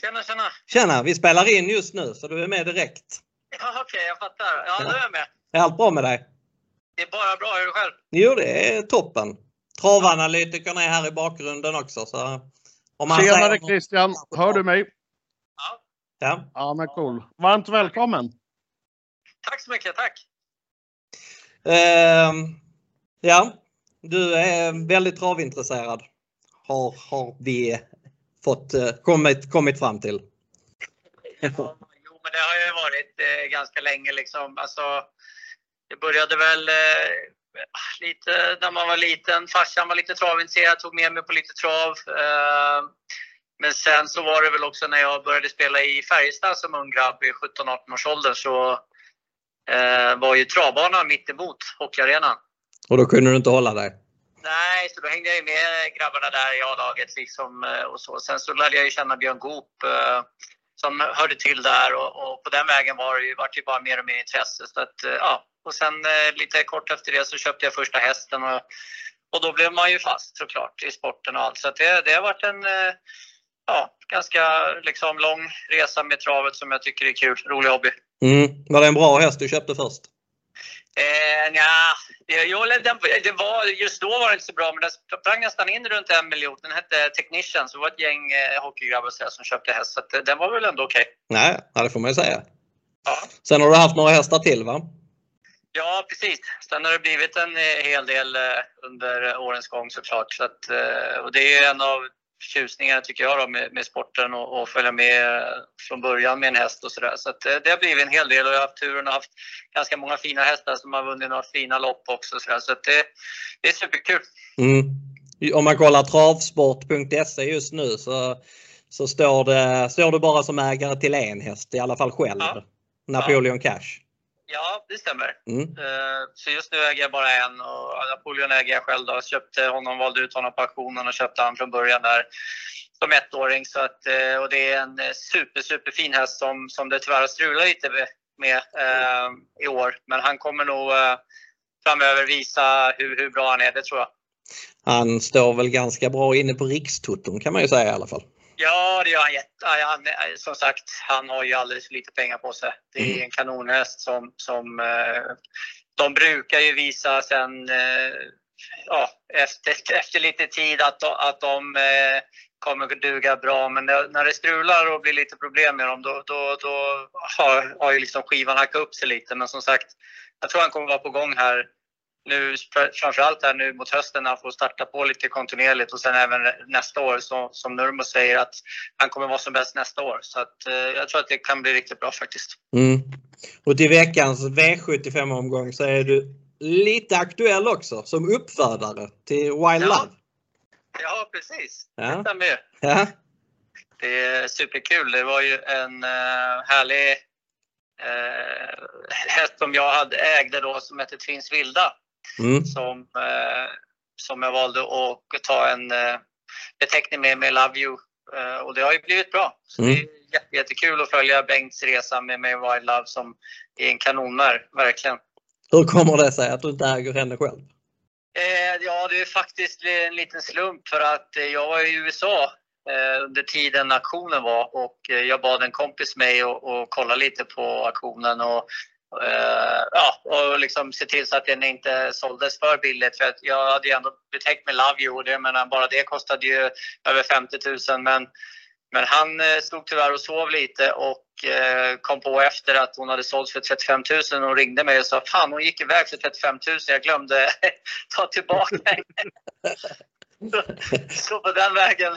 Tjena, tjena!
Tjena! Vi spelar in just nu så du är med direkt.
Ja, Okej, okay, jag fattar. Ja, nu är jag med.
Är allt bra med dig?
Det är bara bra. Hur är det själv?
Jo, det är toppen. Travanalytikern är här i bakgrunden också. Så
om man Tjenare säger... Christian! Hör du mig?
Ja.
Ja,
ja men cool. Varmt välkommen!
Tack så mycket, tack!
Uh, ja, du är väldigt travintresserad. Har, har vi fått uh, kommit, kommit fram till.
jo, men det har ju varit uh, ganska länge liksom. Alltså, det började väl eh, lite när man var liten. Farsan var lite travintresserad, tog med mig på lite trav. Ehm, men sen så var det väl också när jag började spela i Färjestad som ung grabb i 17-18 års ålder så eh, var ju travbanan mitt emot hockeyarenan.
Och då kunde du inte hålla dig?
Nej, så då hängde jag ju med grabbarna där i A-laget. Liksom, eh, och så. Sen så lärde jag ju känna Björn Goop eh, som hörde till där och, och, på den vägen var det ju, var det bara mer och mer intresse. Så att, eh, ja. Och sen lite kort efter det så köpte jag första hästen och, och då blev man ju fast såklart i sporten och allt. Så det, det har varit en ja, ganska liksom, lång resa med travet som jag tycker är kul. Rolig hobby.
Mm. Var det en bra häst du köpte först?
Eh, nja, jag, den, det var, just då var det inte så bra, men den sprang nästan in runt en miljon. Den hette Technician, så det var ett gäng eh, hockeygrabbar som köpte häst. Så att, eh, den var väl ändå okej.
Okay. Nej, det får man ju säga.
Ja.
Sen har du haft några hästar till va?
Ja, precis. Sen har det blivit en eh, hel del eh, under årens gång såklart. Så att, och det är en av förtjusningar tycker jag då, med, med sporten och, och, följa med från början med en häst och sådär. Så, så det har blivit en hel del och jag har haft turen att haft ganska många fina hästar som har vunnit några fina lopp också. Så, så det, det är superkul.
Mm. Om man kollar travsport.se just nu så, så står, det, står det bara som ägare till en häst, i alla fall själv. Ja. Napoleon ja. Cash.
Ja, det stämmer. Mm. Eh, så just nu äger jag bara en och Napoleon äger jag själv. Då. Jag köpte honom, valde ut honom på auktionen och köpte han från början där som ettåring. Så att, eh, och det är en super, super fin häst som, som det tyvärr har strulat lite med eh, i år. Men han kommer nog eh, framöver visa hur, hur bra han är, det tror jag.
Han står väl ganska bra inne på rikstoton kan man ju säga i alla fall.
Ja, det gör han. Jätte, han som sagt, han har ju alldeles för lite pengar på sig. Det är mm. en kanonhäst som, som eh, de brukar ju visa sen eh, ja, efter, efter lite tid att, att de eh, kommer att duga bra. Men när det strular och blir lite problem med dem då, då, då har, har ju liksom skivan hackat upp sig lite. Men som sagt, jag tror han kommer vara på gång här nu framförallt här nu mot hösten när han får starta på lite kontinuerligt och sen även nästa år så, som Nurmo säger att han kommer vara som bäst nästa år. Så att, eh, jag tror att det kan bli riktigt bra faktiskt.
Mm. Och till veckans V75 omgång så är du lite aktuell också som uppfödare till Wild ja. Love.
Ja, precis.
Ja.
Det stämmer ju.
Ja.
Det är superkul. Det var ju en uh, härlig uh, häst som jag hade, ägde då som hette Twins Vilda.
Mm.
Som, uh, som jag valde att ta en uh, beteckning med, med Love You. och det har ju blivit bra. Så
Mm.
det är jätte, jättekul att följa Bengts resa med, med Wild Love som är en kanonmär, verkligen.
Hur kommer det sig att du inte äger henne själv?
Eh, ja, det är faktiskt en liten slump för att eh, jag var i USA eh, under tiden auktionen var och eh, jag bad en kompis mig och, och kolla lite på auktionen och, eh, Eh, ja, och liksom se till så att den inte såldes för billigt. För att jag hade ju ändå betäckt med Love You och det, men bara det kostade ju över 50 000. Men, men han eh, stod tyvärr och sov lite och eh, kom på efter att hon hade sålts för 35 000 och ringde mig och sa fan hon gick iväg för 35 000. Jag glömde ta tillbaka henne. Så, på den vägen,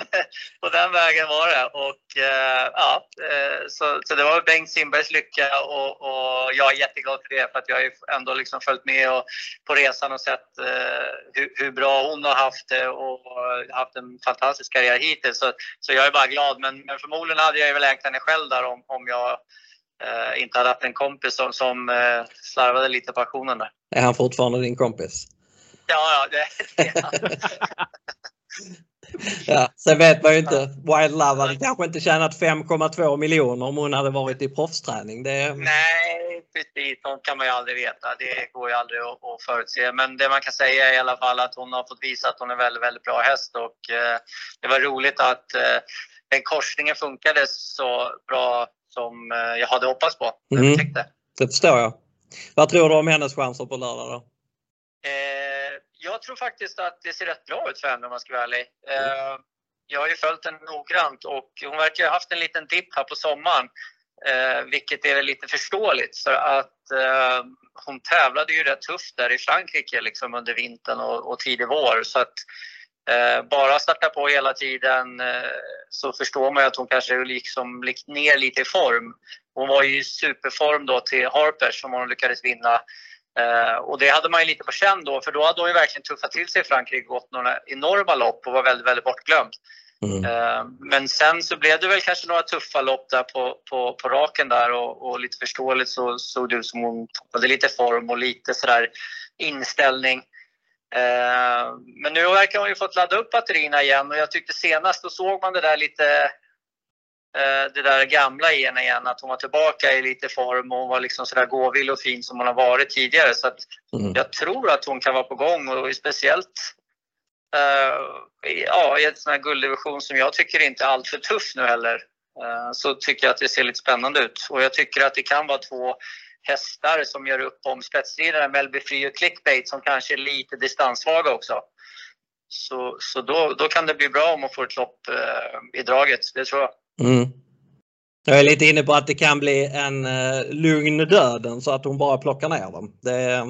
på den vägen var det. Och, eh, ja, eh, så, så det var Bengt Simbergs lycka och, och jag är jätteglad för det för att jag har ju ändå liksom följt med och, på resan och sett eh, hur, hur bra hon har haft det och haft en fantastisk karriär hittills. Så, så jag är bara glad. Men, men förmodligen hade jag väl ägt henne själv där om, om jag eh, inte hade haft en kompis som, som eh, slarvade lite på auktionen där.
Är han fortfarande din kompis?
Ja, ja, det, det
Ja, sen vet man ju inte. Wild Love hade kanske inte tjänat 5,2 miljoner om hon hade varit i proffsträning. Det...
Nej, precis. Sånt kan man ju aldrig veta. Det går ju aldrig att, att förutse. Men det man kan säga är i alla fall att hon har fått visa att hon är väldigt, väldigt bra häst. Och, eh, det var roligt att eh, den korsningen funkade så bra som eh, jag hade hoppats på.
Mm. Det förstår jag. Vad tror du om hennes chanser på lördag då?
Eh, jag tror faktiskt att det ser rätt bra ut för henne om man ska vara ärlig. Eh, jag har ju följt henne noggrant och hon verkar ha haft en liten dipp här på sommaren. Eh, vilket är lite förståeligt för att eh, hon tävlade ju rätt tufft där i Frankrike liksom under vintern och, och tidig vår. Så att eh, bara starta på hela tiden eh, så förstår man ju att hon kanske liksom gick ner lite i form. Hon var ju i superform då till Harpers som hon lyckades vinna. Eh, och det hade man ju lite på känn då, för då hade hon ju verkligen tuffat till sig i Frankrike och gått några enorma lopp och var väldigt, väldigt bortglömd.
Mm.
Eh, men sen så blev det väl kanske några tuffa lopp där på, på, på raken där och, och lite förståeligt så såg det ut som hon tappade lite form och lite sådär inställning. Eh, men nu verkar hon ju fått ladda upp batterierna igen och jag tyckte senast då såg man det där lite det där gamla i henne igen, att hon var tillbaka i lite form och hon var liksom sådär gåvill och fin som hon har varit tidigare. Så
Mm.
jag tror att hon kan vara på gång och speciellt eh, i- ja, i en sån här gulddivision som jag tycker inte är alltför tuff nu heller. eh, så tycker jag att det ser lite spännande ut. Och jag tycker att det kan vara två hästar som gör upp om spetsstriderna, Melby Free och Clickbait, som kanske är lite distanssvaga också. Så, så då, då kan det bli bra om hon får ett lopp eh, i draget, det tror jag.
Mm. Jag är lite inne på att det kan bli en uh, lugn döden så att hon bara plockar ner dem. Det,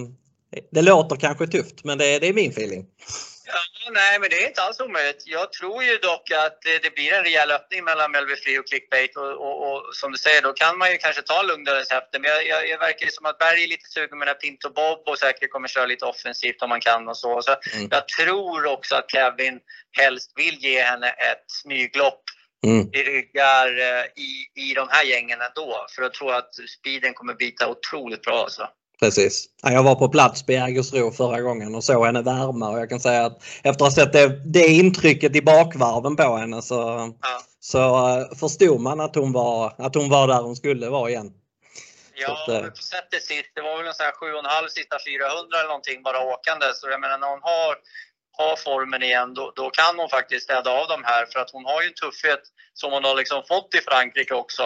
det låter kanske tufft men det, det är min feeling.
Ja, nej, men det är inte alls omöjligt. Jag tror ju dock att det, det blir en rejäl öppning mellan Melby Free och Clickbait. Och, och, och som du säger, då kan man ju kanske ta lugnare efter. Men jag, jag, jag verkar ju som att Berg är lite sugen med den här Pinto Bob och säkert kommer köra lite offensivt om man kan och så. så
Mm.
Jag tror också att Kevin helst vill ge henne ett smyglopp
Mm.
i ryggar eh, i, i de här gängen ändå. För jag tror att speeden kommer bita otroligt bra. Alltså.
Precis. Ja, Jag var på plats på Jägersro förra gången och såg henne värma och jag kan säga att efter att ha sett det, det intrycket i bakvarven på henne så,
Ja.
så eh, förstod man att hon, var, att hon var där hon skulle vara igen.
Ja,
Så att, eh,
på sättet sist, det var väl en sån här 7,5 sista 400 eller någonting bara åkande. Så jag menar när hon har, har formen igen då, då kan hon faktiskt städa av de här för att hon har ju en tuffhet som hon har liksom fått i Frankrike också.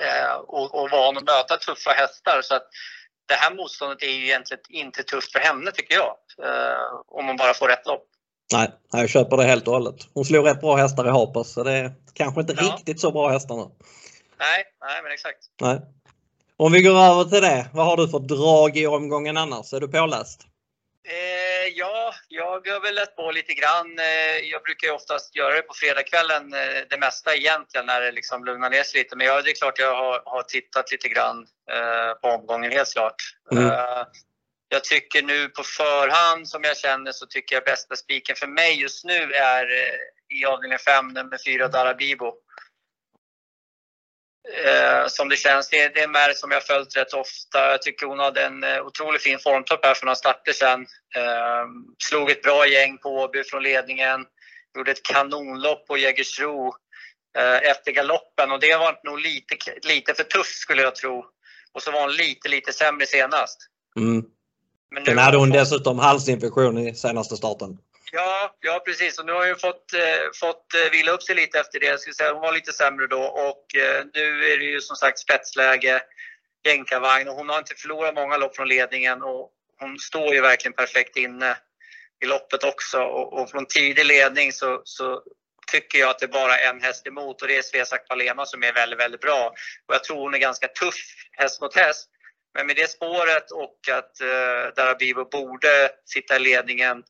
Eh, och, och van att möta tuffa hästar. Så att det här motståndet är ju egentligen inte tufft för henne tycker jag. Eh, om hon bara får rätt lopp.
Nej, jag köper det helt och hållet. Hon slog rätt bra hästar i Harpers så det är kanske inte
Ja.
riktigt så bra hästar nu.
Nej, nej men exakt.
Nej. Om vi går över till det. Vad har du för drag i omgången annars? Är du påläst?
Eh, ja, jag har väl läst på lite grann. Eh, jag brukar ju oftast göra det på fredagskvällen, eh, det mesta egentligen, när det liksom lugnar ner sig lite. Men ja, det är klart jag har, har tittat lite grann eh, på omgången, helt klart.
Mm.
Eh, jag tycker nu på förhand som jag känner så tycker jag bästa spiken för mig just nu är eh, i avdelning 5, nummer 4, Darabibo. Eh, som det känns. Det, det är en märk som jag följt rätt ofta. Jag tycker hon hade en eh, otroligt fin formtopp här för några starter sedan. Eh, slog ett bra gäng på Åby från ledningen. Gjorde ett kanonlopp på Jägersro eh, efter galoppen och det var nog lite, lite för tufft skulle jag tro. Och så var hon lite, lite sämre senast.
Mm.
Men nu har
hade hon dessutom halsinfektion i senaste starten.
Ja, ja precis. Och nu har hon fått, eh, fått eh, vila upp sig lite efter det. Jag skulle säga, hon var lite sämre då och eh, nu är det ju som sagt spetsläge, jänkarvagn och hon har inte förlorat många lopp från ledningen och hon står ju verkligen perfekt inne i loppet också. Och, och från tidig ledning så, så tycker jag att det är bara en häst emot och det är Svesak Palema som är väldigt, väldigt bra. Och jag tror hon är ganska tuff häst mot häst. Men med det spåret och att eh, Darabibo borde sitta i ledningen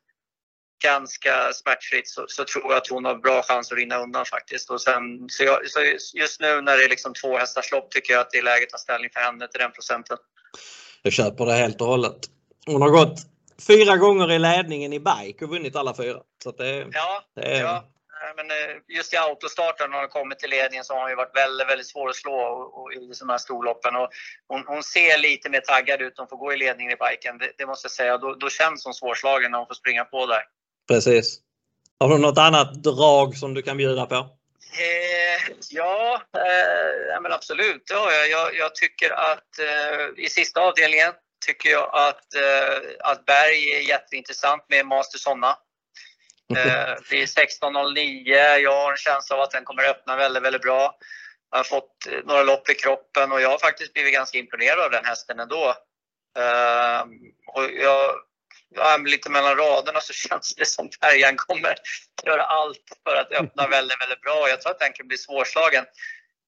ganska smärtfritt så, så tror jag att hon har bra chans att rinna undan faktiskt. Och sen, så, jag, så just nu när det är liksom två hästars lopp tycker jag att det är läge att ta ställning för henne till den procenten.
Jag köper det helt och hållet. Hon har gått fyra gånger i ledningen i bike och vunnit alla fyra. Så det,
Ja,
det är,
ja. Men eh, just i autostarten när hon kommit till ledningen så har hon ju varit väldigt, väldigt svår att slå och, och i de här storloppen. Och hon, hon ser lite mer taggad ut. Hon får gå i ledningen i biken. Det, det måste jag säga. Då, då känns hon svårslagen när hon får springa på där.
Precis. Har du något annat drag som du kan bjuda på?
Eh, ja, eh, men absolut. Det har jag. Jag, tycker att eh, i sista avdelningen tycker jag att, eh, att Berg är jätteintressant med Master Sonna. Eh, det är 16.09. Jag har en känsla av att den kommer öppna väldigt, väldigt bra. Jag har fått eh, några lopp i kroppen och jag har faktiskt blivit ganska imponerad av den hästen ändå. Och jag, ja, lite mellan raderna så känns det som Bergan kommer göra allt för att öppna väldigt, väldigt bra. Jag tror att den kan bli svårslagen.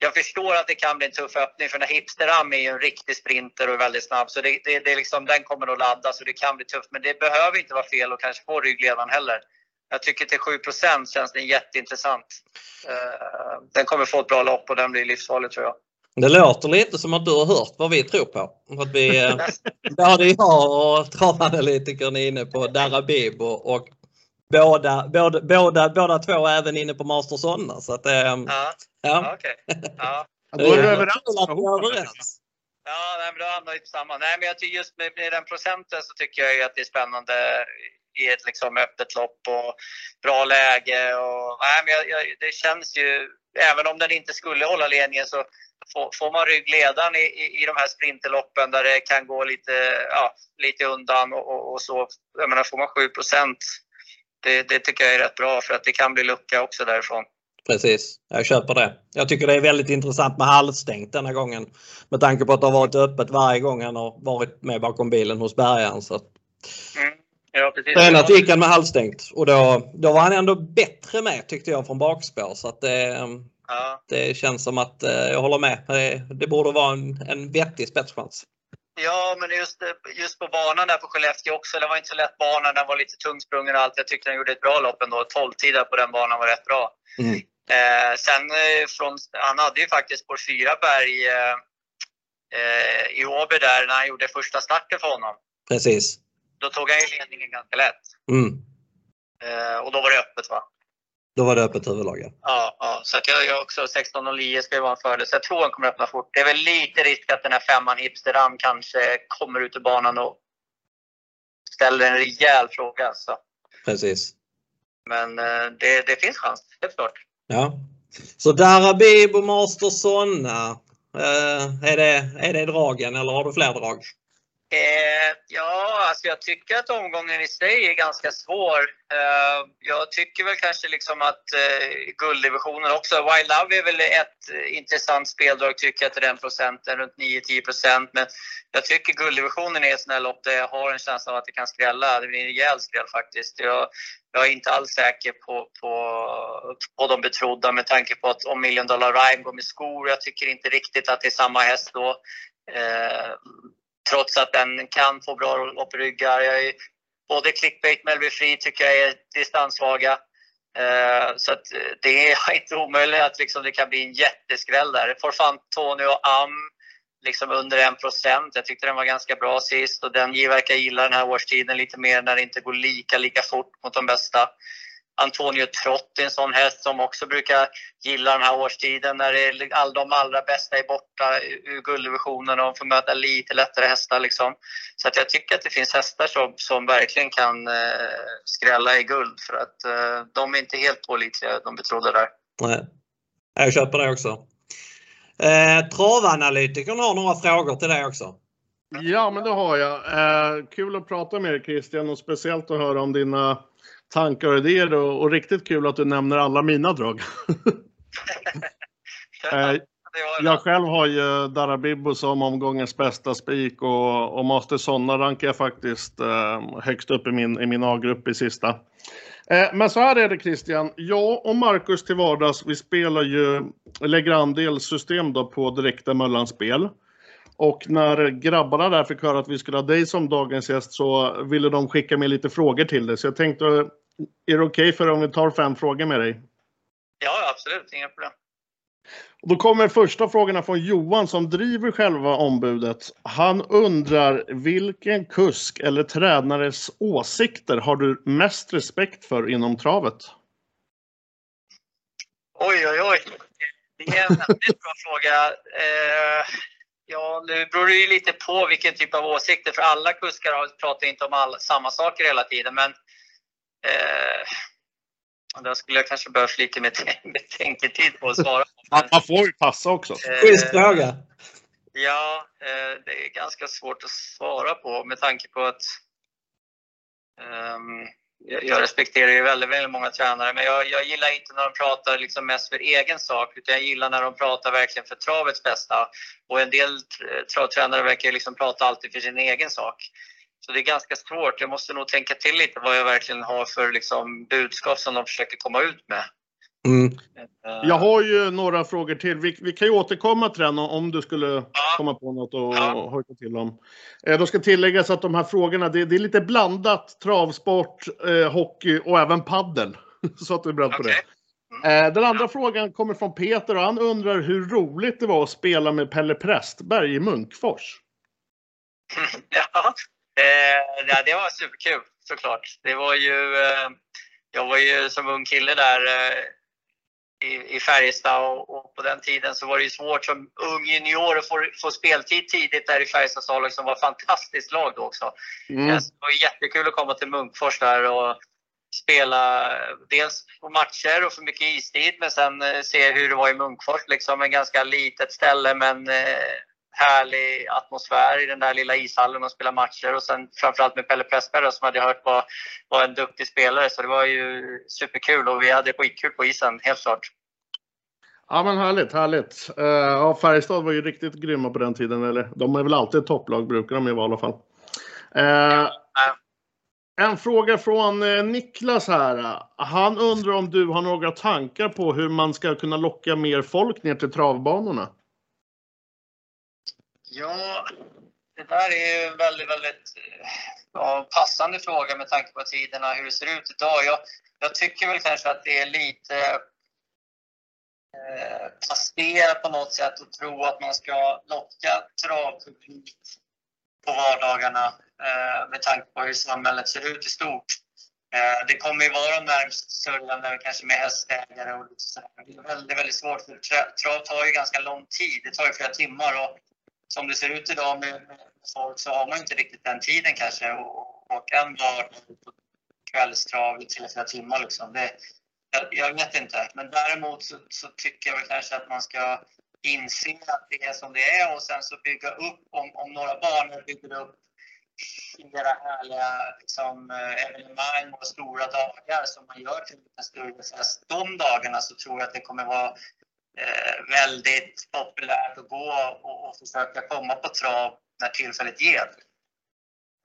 Jag förstår att det kan bli en tuff öppning för den här Hipsteram är ju en riktig sprinter och är väldigt snabb. Så det, det, det liksom, den kommer att ladda så det kan bli tufft. Men det behöver inte vara fel och kanske få ryggledaren heller. Jag tycker till 7% känns den jätteintressant. Eh, Den kommer få ett bra lopp och den blir livsfarlig tror jag.
Det låter lite som att du har hört vad vi tror på. Att vi, eh, både jag och travanalytikern är inne på Darabibo och båda, båda, båda, båda två är även inne på Master Sonna. Så att, eh,
Ja, ja
ja.
okej. Ja.
Då är
är
överens.
Ja, nej, men då hamnar vi på samma. Nej, men jag tycker just med, med den procenten så tycker jag ju att det är spännande i ett liksom öppet lopp och bra läge. Och, nej, men jag, jag, det känns ju, även om den inte skulle hålla ledningen så får, får man ryggledaren i, i, i de här sprinterloppen där det kan gå lite, ja, lite undan och, och, och så. Jag menar, får man 7 det, det tycker jag är rätt bra för att det kan bli lucka också därifrån.
Precis, jag köper det. Jag tycker det är väldigt intressant med halvstängt denna gången. Med tanke på att det har varit öppet varje gång han har varit med bakom bilen hos bärgaren. Så
Mm. Ja, precis.
Senast gick han med halvstängt och då, då var han ändå bättre med tyckte jag från bakspår. Så att det,
Ja.
det känns som att eh, jag håller med. Det, borde vara en, en vettig spetschans.
Ja, men just, just på banan där på Skellefteå också. Det var inte så lätt bana. Den var lite tungsprungen och allt. Jag tyckte den gjorde ett bra lopp ändå. 12 tider på den banan var rätt bra.
Mm.
Eh, sen eh, från, han hade ju faktiskt på fyra berg eh, eh, i Åby där när han gjorde första starten för honom.
Precis.
Då tog han ju ledningen ganska lätt.
Mm.
Eh, och då var det öppet va?
Då var det öppet huvudlag. ja.
Ja, ja. så att jag, jag också 16.09 ska ju vara en fördel. Så jag tror han kommer öppna fort. Det är väl lite risk att den här femman Hipsteram kanske kommer ut ur banan och ställer en rejäl fråga. Så.
Precis.
Men eh, det, det finns chans, helt klart.
Ja. Så Darabibo, Master Sonna. Eh, är, det, är det dragen eller har du fler drag?
Eh, ja, alltså jag tycker att omgången i sig är ganska svår. Eh, jag tycker väl kanske liksom att eh, gulddivisionen också. Wild Love är väl ett eh, intressant speldrag tycker jag till den procenten, runt 9-10 procent. Men jag tycker gulddivisionen är ett sånt lopp där jag har en känsla av att det kan skrälla. Det blir en rejäl skräll faktiskt. Jag, jag är inte alls säker på, på, på de betrodda med tanke på att om Million Dollar Rhyme går med skor. Jag tycker inte riktigt att det är samma häst då. Eh, Trots att den kan få bra loppryggar. Jag är, både Clickbait Melby Free tycker jag är distanssvaga. Eh, så att eh, det är inte omöjligt att liksom det kan bli en jätteskräll där. Forfantonio och Am liksom under 1 procent. Jag tyckte den var ganska bra sist och den verkar gilla den här årstiden lite mer när det inte går lika, lika fort mot de bästa. Antonio Trotti, en sån häst som också brukar gilla den här årstiden när det är all, de allra bästa är borta ur gulddivisionen och de får möta lite lättare hästar. Liksom. Så att jag tycker att det finns hästar som, som verkligen kan eh, skrälla i guld för att eh, de är inte helt pålitliga, de betrodda där.
Nej, jag köper det också. Eh, travanalytikern har några frågor till dig också.
Ja, men det har jag. Eh, kul att prata med dig Christian och speciellt att höra om dina tankar och idéer och, och riktigt kul att du nämner alla mina drag. eh, jag själv har ju Darabibbo som omgångens bästa spik och, och Master Sonna rankar jag faktiskt eh, högst upp i min, i min A-grupp i sista. Eh, men så här är det Christian, jag och Marcus till vardags, vi spelar ju Legrand-delsystem då på direkta mellanspel. Och när grabbarna där fick höra att vi skulle ha dig som dagens gäst så ville de skicka med lite frågor till dig. Så jag tänkte, är det okej okay för om vi tar fem frågor med dig?
Ja, absolut. Inga problem.
Och då kommer första frågorna från Johan som driver själva ombudet. Han undrar vilken kusk eller tränares åsikter har du mest respekt för inom travet?
Oj, oj, oj. Det är en väldigt bra fråga. Eh, ja, nu beror det ju lite på vilken typ av åsikter, för alla kuskar pratar inte om all, samma saker hela tiden. Men eh, där skulle jag kanske behövt lite mer betänketid på att svara.
Men, man får ju passa också.
Schysst eh, fråga.
Ja, eh, det är ganska svårt att svara på med tanke på att um, jag respekterar ju väldigt, väldigt många tränare, men jag, jag gillar inte när de pratar liksom mest för egen sak, utan jag gillar när de pratar verkligen för travets bästa. Och en del travtränare verkar liksom prata alltid för sin egen sak. Så det är ganska svårt. Jag måste nog tänka till lite vad jag verkligen har för liksom, budskap som de försöker komma ut med.
Mm. Eh, jag har ju några frågor till. Vi, vi kan ju återkomma till den om du skulle ja. komma på något och ja. hojta till om. Eh, då ska tilläggas att de här frågorna, det, det är lite blandat travsport, eh, hockey och även paddel. Så att du är beredd på okay. det. Mm. Eh, den andra ja. frågan kommer från Peter och han undrar hur roligt det var att spela med Pelle Prästberg i Munkfors.
ja, Eh, ja, det var superkul såklart. Det var ju, eh, jag var ju som ung kille där i, i Färjestad och, och, på den tiden så var det ju svårt som ung junior att få, få speltid tidigt där i Färjestads lag som var ett fantastiskt lag då också. Mm. Det var jättekul att komma till Munkfors där och spela dels på matcher och för mycket istid men sen eh, se hur det var i Munkfors. Liksom en ganska litet ställe men eh, härlig atmosfär i den där lilla ishallen och spela matcher. Och sen framförallt med Pelle Pressberg som hade hört var, var en duktig spelare. Så det var ju superkul och vi hade skitkul på isen, helt klart.
Ja men härligt, härligt. Uh, ja, Färjestad var ju riktigt grymma på den tiden. Eller de är väl alltid ett topplag, brukar de ju vara i alla fall. Uh, en fråga från uh, Niklas här. Han undrar om du har några tankar på hur man ska kunna locka mer folk ner till travbanorna?
Ja, det där är ju en väldigt, väldigt eh, ja, passande fråga med tanke på tiderna, hur det ser ut idag. Jag, jag tycker väl kanske att det är lite eh, passé på något sätt att tro att man ska locka travpublik på vardagarna eh, med tanke på hur samhället ser ut i stort. Eh, det kommer ju vara de närmast sörjande, kanske med hästägare och lite sådär. Det är väldigt, väldigt svårt för trav tar ju ganska lång tid. Det tar ju flera timmar och som det ser ut idag med, med folk så har man inte riktigt den tiden kanske Och åka en dag på kvällstrav i tre, fyra timmar. Liksom. Det, jag, jag, vet inte. Men däremot så, så, tycker jag väl kanske att man ska inse att det är som det är och sen så bygga upp, om, om några banor bygger upp flera härliga liksom, eh, evenemang och stora dagar som man gör till en större fest. De dagarna så tror jag att det kommer vara eh, väldigt populärt att gå och, och, försöka komma på trav när tillfället ger.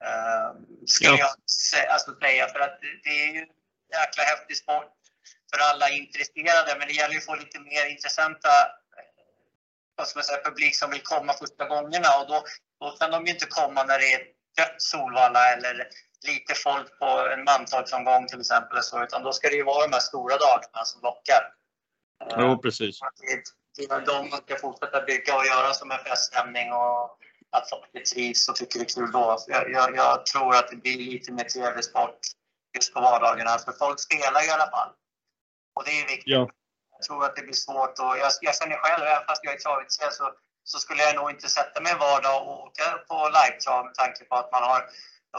Eh, skulle ja. jag alltså säga, för att det är ju en jäkla häftig sport för alla intresserade, men det gäller ju att få lite mer intressanta vad ska man säga, publik som vill komma första gångerna och då, då kan de ju inte komma när det är dött Solvalla eller lite folk på en mantalsomgång till exempel, så, utan då ska det ju vara de här stora dagarna som lockar.
Jo, precis.
de ska fortsätta bygga och göra som en feststämning och att folk trivs och tycker det är kul då. Jag, jag, jag, tror att det blir lite mer trevlig sport just på vardagarna. För folk spelar i alla fall. Och det är viktigt. Ja. Jag tror att det blir svårt. Och jag, jag känner själv, även fast jag är travintresserad, så, så skulle jag nog inte sätta mig en vardag och åka på live-trav med tanke på att man har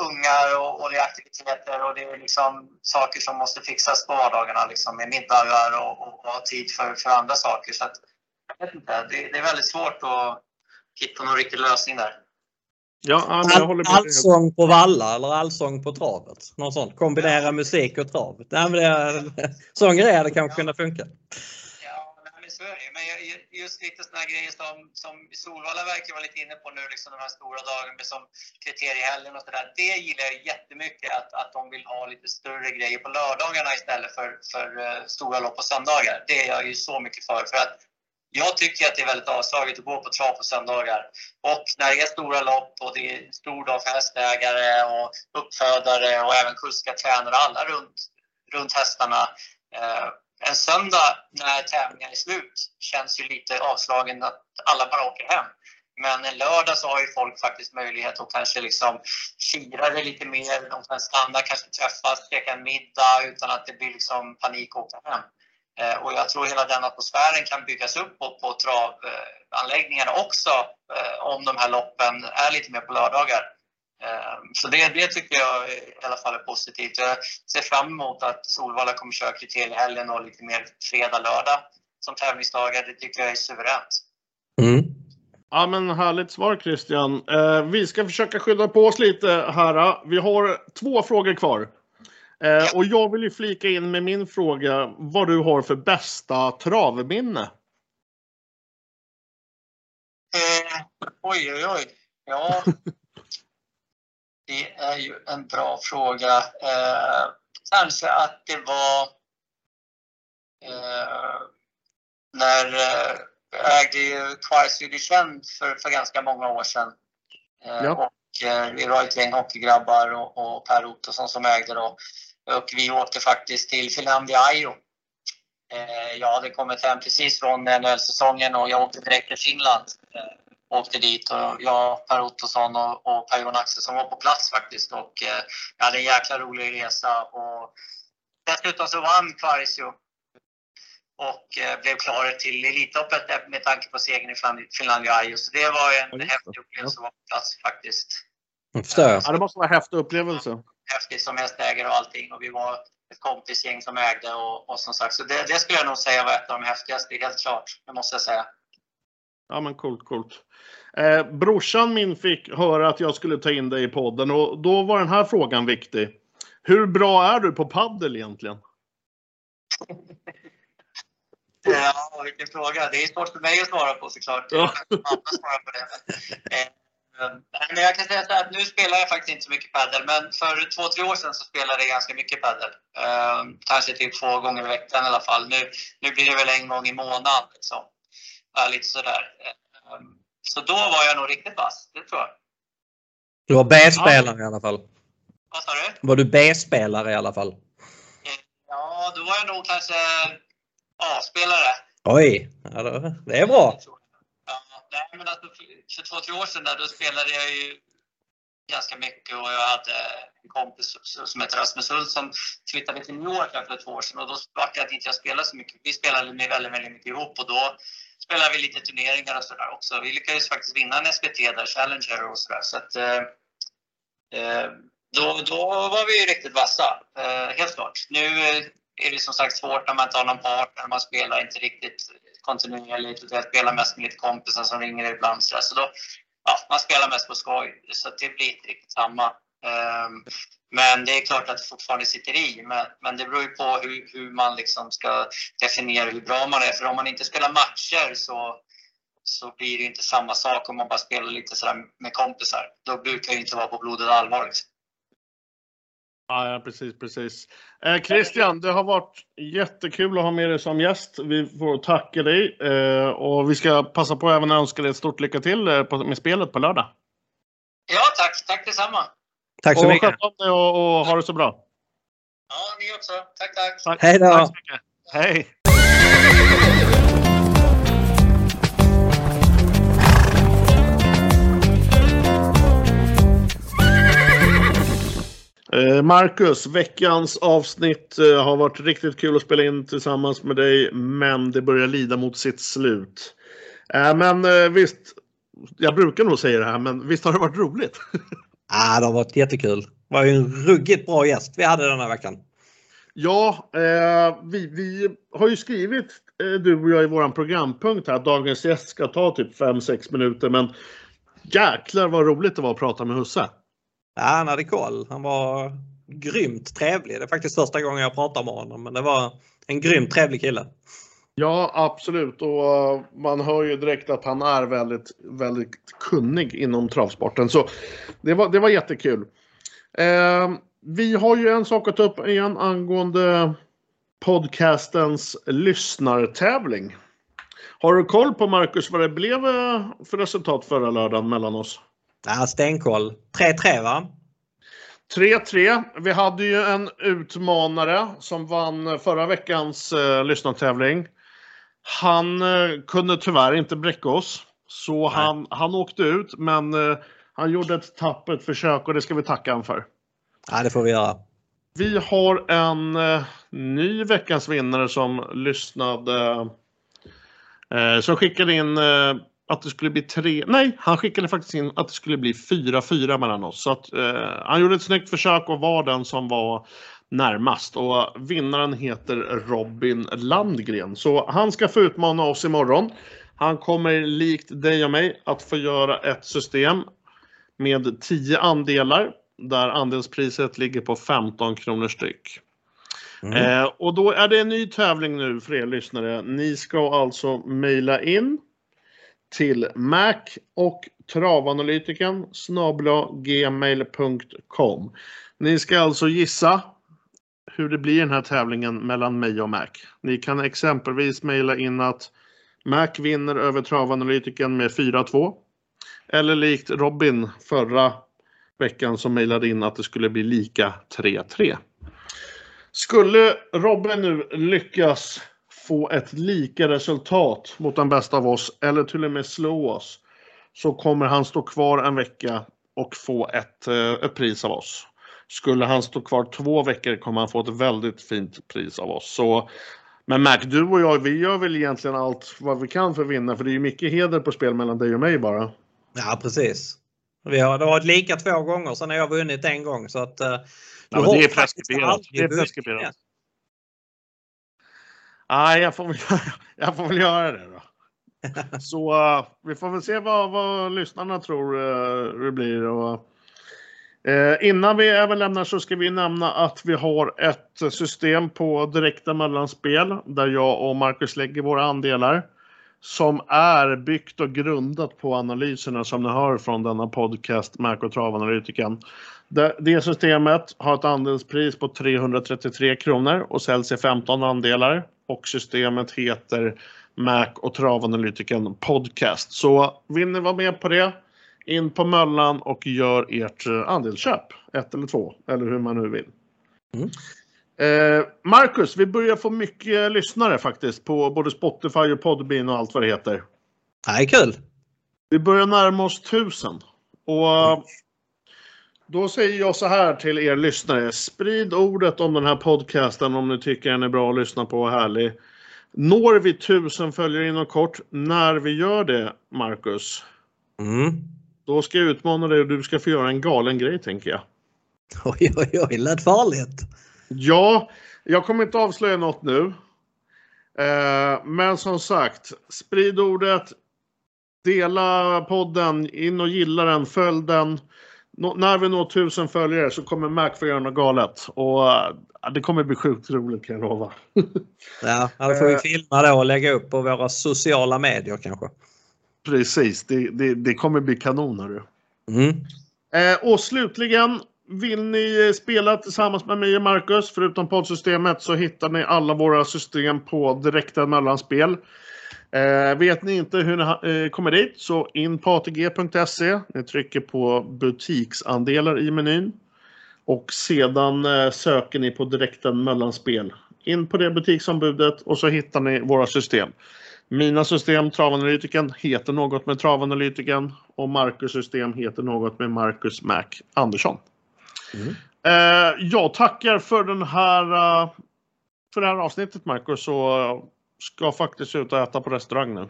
ungar och, och det är aktiviteter och det är liksom saker som måste fixas på vardagarna liksom, med middagar och, och, och ha tid för, för andra saker. Så att, jag vet inte, det, det är väldigt svårt att hitta någon riktig lösning där.
Ja, jag håller med.
Allsång på valla eller allsång på travet. Något sånt. Kombinera musik och trav. Nej, men det, sån grej hade kanske kunnat funka.
Sverige. men just lite sådana grejer som, som Solvalla verkar vara lite inne på nu, liksom de här stora dagarna som kriteriehelgen och sådär. Det gillar jag jättemycket, att, att de vill ha lite större grejer på lördagarna istället för, för uh, stora lopp på söndagar. Det är jag ju så mycket för. för att jag tycker att det är väldigt avslaget att gå på trav på söndagar. Och när det är stora lopp och det är stor dag för hästägare och uppfödare och även kuskar, tränare, alla runt, runt hästarna. Eh, en söndag när tävlingen är slut känns ju lite avslagen att alla bara åker hem. Men en lördag så har ju folk faktiskt möjlighet att kanske liksom fira det lite mer. De kan stanna, kanske träffas, käka en middag utan att det blir liksom panik att åka hem. Eh, och jag tror hela den atmosfären kan byggas upp på, på travanläggningarna också eh, om de här loppen är lite mer på lördagar. Eh, så det, det tycker jag i alla fall är positivt. Jag ser fram emot att Solvalla kommer köra kriteriehelgen och lite mer fredag, lördag som tävlingsdagar. Det tycker jag är suveränt.
Mm. Ja men härligt svar Christian. Eh, vi ska försöka skydda på oss lite här. Vi har två frågor kvar. Eh, och jag vill ju flika in med min fråga vad du har för bästa travminne?
Eh, oj, oj, oj. Ja, det är ju en bra fråga. Eh, kanske att det var eh, när eh, ägde Kvar Swedish för, för ganska många år sedan. Eh, ja. Och eh, vi var ett gäng hockeygrabbar och, och Per Ottosson som ägde då. Och vi åkte faktiskt till Finlandia Ajo. Eh, jag hade kommit hem precis från NHL-säsongen och jag åkte direkt till Finland. Eh, åkte dit och jag, Per Ottosson och, och Per-Johan Axelsson var på plats faktiskt. Och eh, jag hade en jäkla rolig resa. Och dessutom så vann Kvarisio och eh, blev klar till Elitloppet med tanke på segern i Finlandia. Så det var en ja, häftig upplevelse att vara på plats faktiskt.
Ja, det måste vara en häftig upplevelse
häftigt som hästägare och allting. Och vi var ett kompisgäng som ägde och, och som sagt, så det, det, skulle jag nog säga var ett av de häftigaste, helt klart. Det måste jag säga.
Ja men coolt, coolt. Eh, brorsan min fick höra att jag skulle ta in dig i podden och då var den här frågan viktig. Hur bra är du på paddel egentligen?
ja, vilken fråga. Det är svårt för mig att svara på såklart. Ja. Mamma svarar på det. Eh, Ehm, men jag kan säga så att nu spelar jag faktiskt inte så mycket padel, men för två, tre år sedan så spelade jag ganska mycket padel. Ehm, kanske typ två gånger i veckan i alla fall. Nu, nu blir det väl en gång i månaden. Liksom. lite sådär. Så då var jag nog riktigt vass, det tror jag.
Du var B-spelare ja. i alla fall?
Vad sa du?
Var du B-spelare i alla fall?
Ja, då var jag nog kanske A-spelare.
Oj, ja, det är bra.
Nej, men alltså, för två, tre år sedan där, då spelade jag ju ganska mycket och jag hade en kompis som heter Rasmus Hult som flyttade till New York för två år sedan och då var det att inte jag spelade så mycket. Vi spelade väldigt, väldigt mycket ihop och då spelade vi lite turneringar och sådär också. Vi lyckades faktiskt vinna en SVT där, Challenger och sådär. Så att, eh, eh, då, då var vi ju riktigt vassa, eh, helt klart. Nu eh, är det som sagt svårt när man inte har någon partner, man spelar inte riktigt kontinuerligt. Jag spelar mest med lite kompisar som ringer ibland. Så, så då, ja, man spelar mest på skoj, så det blir inte riktigt samma. Um, men det är klart att det fortfarande sitter i. Men, men det beror ju på hur, hur man liksom ska definiera hur bra man är. För om man inte spelar matcher så, så blir det inte samma sak om man bara spelar lite sådär med kompisar. Då brukar det inte vara på blodet allvar. Liksom.
Ja, precis, precis. Eh, Christian, det har varit jättekul att ha med dig som gäst. Vi får tacka dig eh, och vi ska passa på att även önska dig ett stort lycka till eh, med spelet på lördag.
Ja, tack. Tack detsamma.
Tack så
och
mycket.
Sköt om dig och, och ha det så bra.
Ja, ni också. Tack, tack. tack.
Hej då.
Tack Hej. Eh, Marcus, veckans avsnitt eh, har varit riktigt kul att spela in tillsammans med dig, men det börjar lida mot sitt slut. Eh, men visst, jag brukar nog säga det här, men visst har det varit roligt?
Ah, det har varit jättekul. Det var ju en ruggigt bra gäst vi hade den här veckan.
Ja, eh, vi, vi har ju skrivit, eh, du och jag, i våran programpunkt här att dagens gäst ska ta typ 5-6 minuter, men jäklar vad roligt det var att prata med Husse.
Ja, han hade koll. Han var grymt trevlig. Det är faktiskt första gången jag pratar med honom, men det var en grymt trevlig kille.
Ja, absolut. Och uh, man hör ju direkt att han är väldigt, väldigt kunnig inom travsporten. Så det var, det var jättekul. Eh, vi har ju en sak att ta upp igen angående podcastens lyssnartävling. Har du koll på Marcus vad det blev eh, för resultat förra lördagen mellan oss?
Ja, stenkoll. 3-3 va?
3-3. Vi hade ju en utmanare som vann förra veckans eh, lyssnartävling. Han eh, kunde tyvärr inte bräcka oss. Så han, han åkte ut men eh, han gjorde ett tappert försök och det ska vi tacka honom för.
Ja, det får vi göra.
Vi har en eh, ny veckans vinnare som lyssnade. Eh, som skickade in eh, att det skulle bli tre. Nej, han skickade faktiskt in att det skulle bli 4-4 mellan oss. Så att, eh, han gjorde ett snyggt försök och var den som var närmast. Och vinnaren heter Robin Landgren. Så han ska få utmana oss imorgon. Han kommer likt dig och mig att få göra ett system med 10 andelar där andelspriset ligger på 15 kronor styck.
Mm.
Eh, och då är det en ny tävling nu för er lyssnare. Ni ska alltså mejla in till mac och travanalytiken snabla gmail.com. Ni ska alltså gissa hur det blir i den här tävlingen mellan mig och Mac. Ni kan exempelvis mejla in att Mac vinner över travanalytiken med 4-2. Eller likt Robin förra veckan som mejlade in att det skulle bli lika 3-3. Skulle Robin nu lyckas få ett lika resultat mot den bästa av oss eller till och med slå oss så kommer han stå kvar en vecka och få ett, eh, ett pris av oss. Skulle han stå kvar två veckor kommer han få ett väldigt fint pris av oss. Så, men Mac, du och jag, vi gör väl egentligen allt vad vi kan för att vinna för det är ju mycket heder på spel mellan dig och mig bara.
Ja, precis. Vi har, det har varit lika två gånger, sen har jag vunnit en gång. Så att, eh, du
men det är preskriberat. Det är preskriberat. Nej, jag får väl, jag får väl göra det då. Så eh, vi får väl se vad, vad lyssnarna tror uh, det blir. Och, eh, innan vi även lämnar så ska vi nämna att vi har ett system på direkta mellanspel där jag och Marcus lägger våra andelar. Som är byggt och grundat på analyserna som ni hör från denna podcast Mac och travanalytiken. Det, det systemet har ett andelspris på 333 kronor och säljs i 15 andelar. Och systemet heter Mac och travanalytiken podcast. Så vill ni vara med på det, in på Möllan och gör ert eh, andelsköp. Ett eller två, eller hur man nu vill.
Mm.
Eh, Marcus, vi börjar få mycket lyssnare faktiskt på både Spotify och Podbean och allt vad det heter.
Nej, kul!
Vi börjar närma oss tusen. Och då säger jag så här till er lyssnare. Sprid ordet om den här podcasten om ni tycker den är bra att lyssna på och härlig. Når vi tusen följare inom kort, när vi gör det, Marcus,
Mm.
Då ska jag utmana dig och du ska få göra en galen grej, tänker jag.
Oj, oj, oj, lät farligt.
Ja, jag kommer inte avslöja något nu. Eh, men som sagt, sprid ordet. Dela podden, in och gilla den, följ den. Nå- när vi når tusen följare så kommer Mac få göra något galet. Och eh, det kommer bli sjukt roligt kan jag lova.
Ja, då får vi
Eh.
filma då och lägga upp på våra sociala medier kanske.
Precis, det, det, det kommer bli kanoner. du.
Mm.
Eh, och slutligen, vill ni spela tillsammans med mig och Marcus, förutom poddsystemet, så hittar ni alla våra system på direkta mellanspel. Eh, vet ni inte hur ni eh, kommer dit, så in på atg.se. Ni trycker på butiksandelar i menyn. Och sedan eh, söker ni på direkta mellanspel. In på det butiksombudet och så hittar ni våra system. Mina system, Travanalytiken, heter något med Travanalytiken och Marcus system heter något med Marcus Mac Andersson.
Mm.
Eh, jag tackar för den här eh, för det här avsnittet Marcus och ska faktiskt ut och äta på restaurang nu.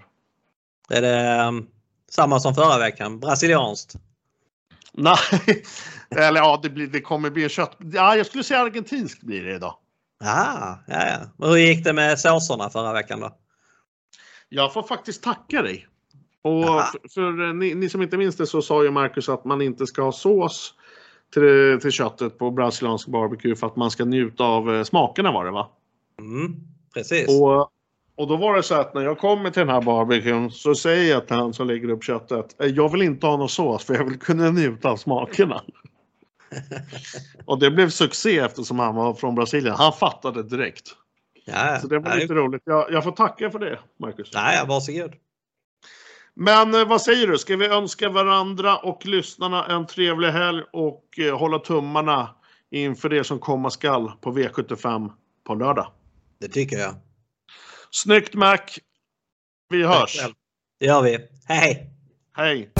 Är det um, samma som förra veckan? Brasilianskt?
Nej, eller ja, det, blir, det kommer bli kött. Ja, jag skulle säga argentinskt blir det idag.
Ah, ja, ja. Men hur gick det med såserna förra veckan då?
Jag får faktiskt tacka dig. Och för, för ni, ni som inte minns det så sa ju Marcus att man inte ska ha sås till, till köttet på brasiliansk barbecue för att man ska njuta av eh, smakerna var det va?
Mm, precis.
Och, och då var det så att när jag kommer till den här barbecuen så säger jag till han som lägger upp köttet. "Eh, Jag vill inte ha någon sås för jag vill kunna njuta av smakerna. och det blev succé eftersom han var från Brasilien. Han fattade direkt.
Ja,
Så det var
ja,
lite roligt. Jag, jag får tacka för det, Marcus.
Ja, varsågod.
Men eh, vad säger du? Ska vi önska varandra och lyssnarna en trevlig helg och eh, hålla tummarna inför det som komma skall på V75 på lördag?
Det tycker jag.
Snyggt Mac! Vi hörs!
Det gör vi. Hej!
Hej!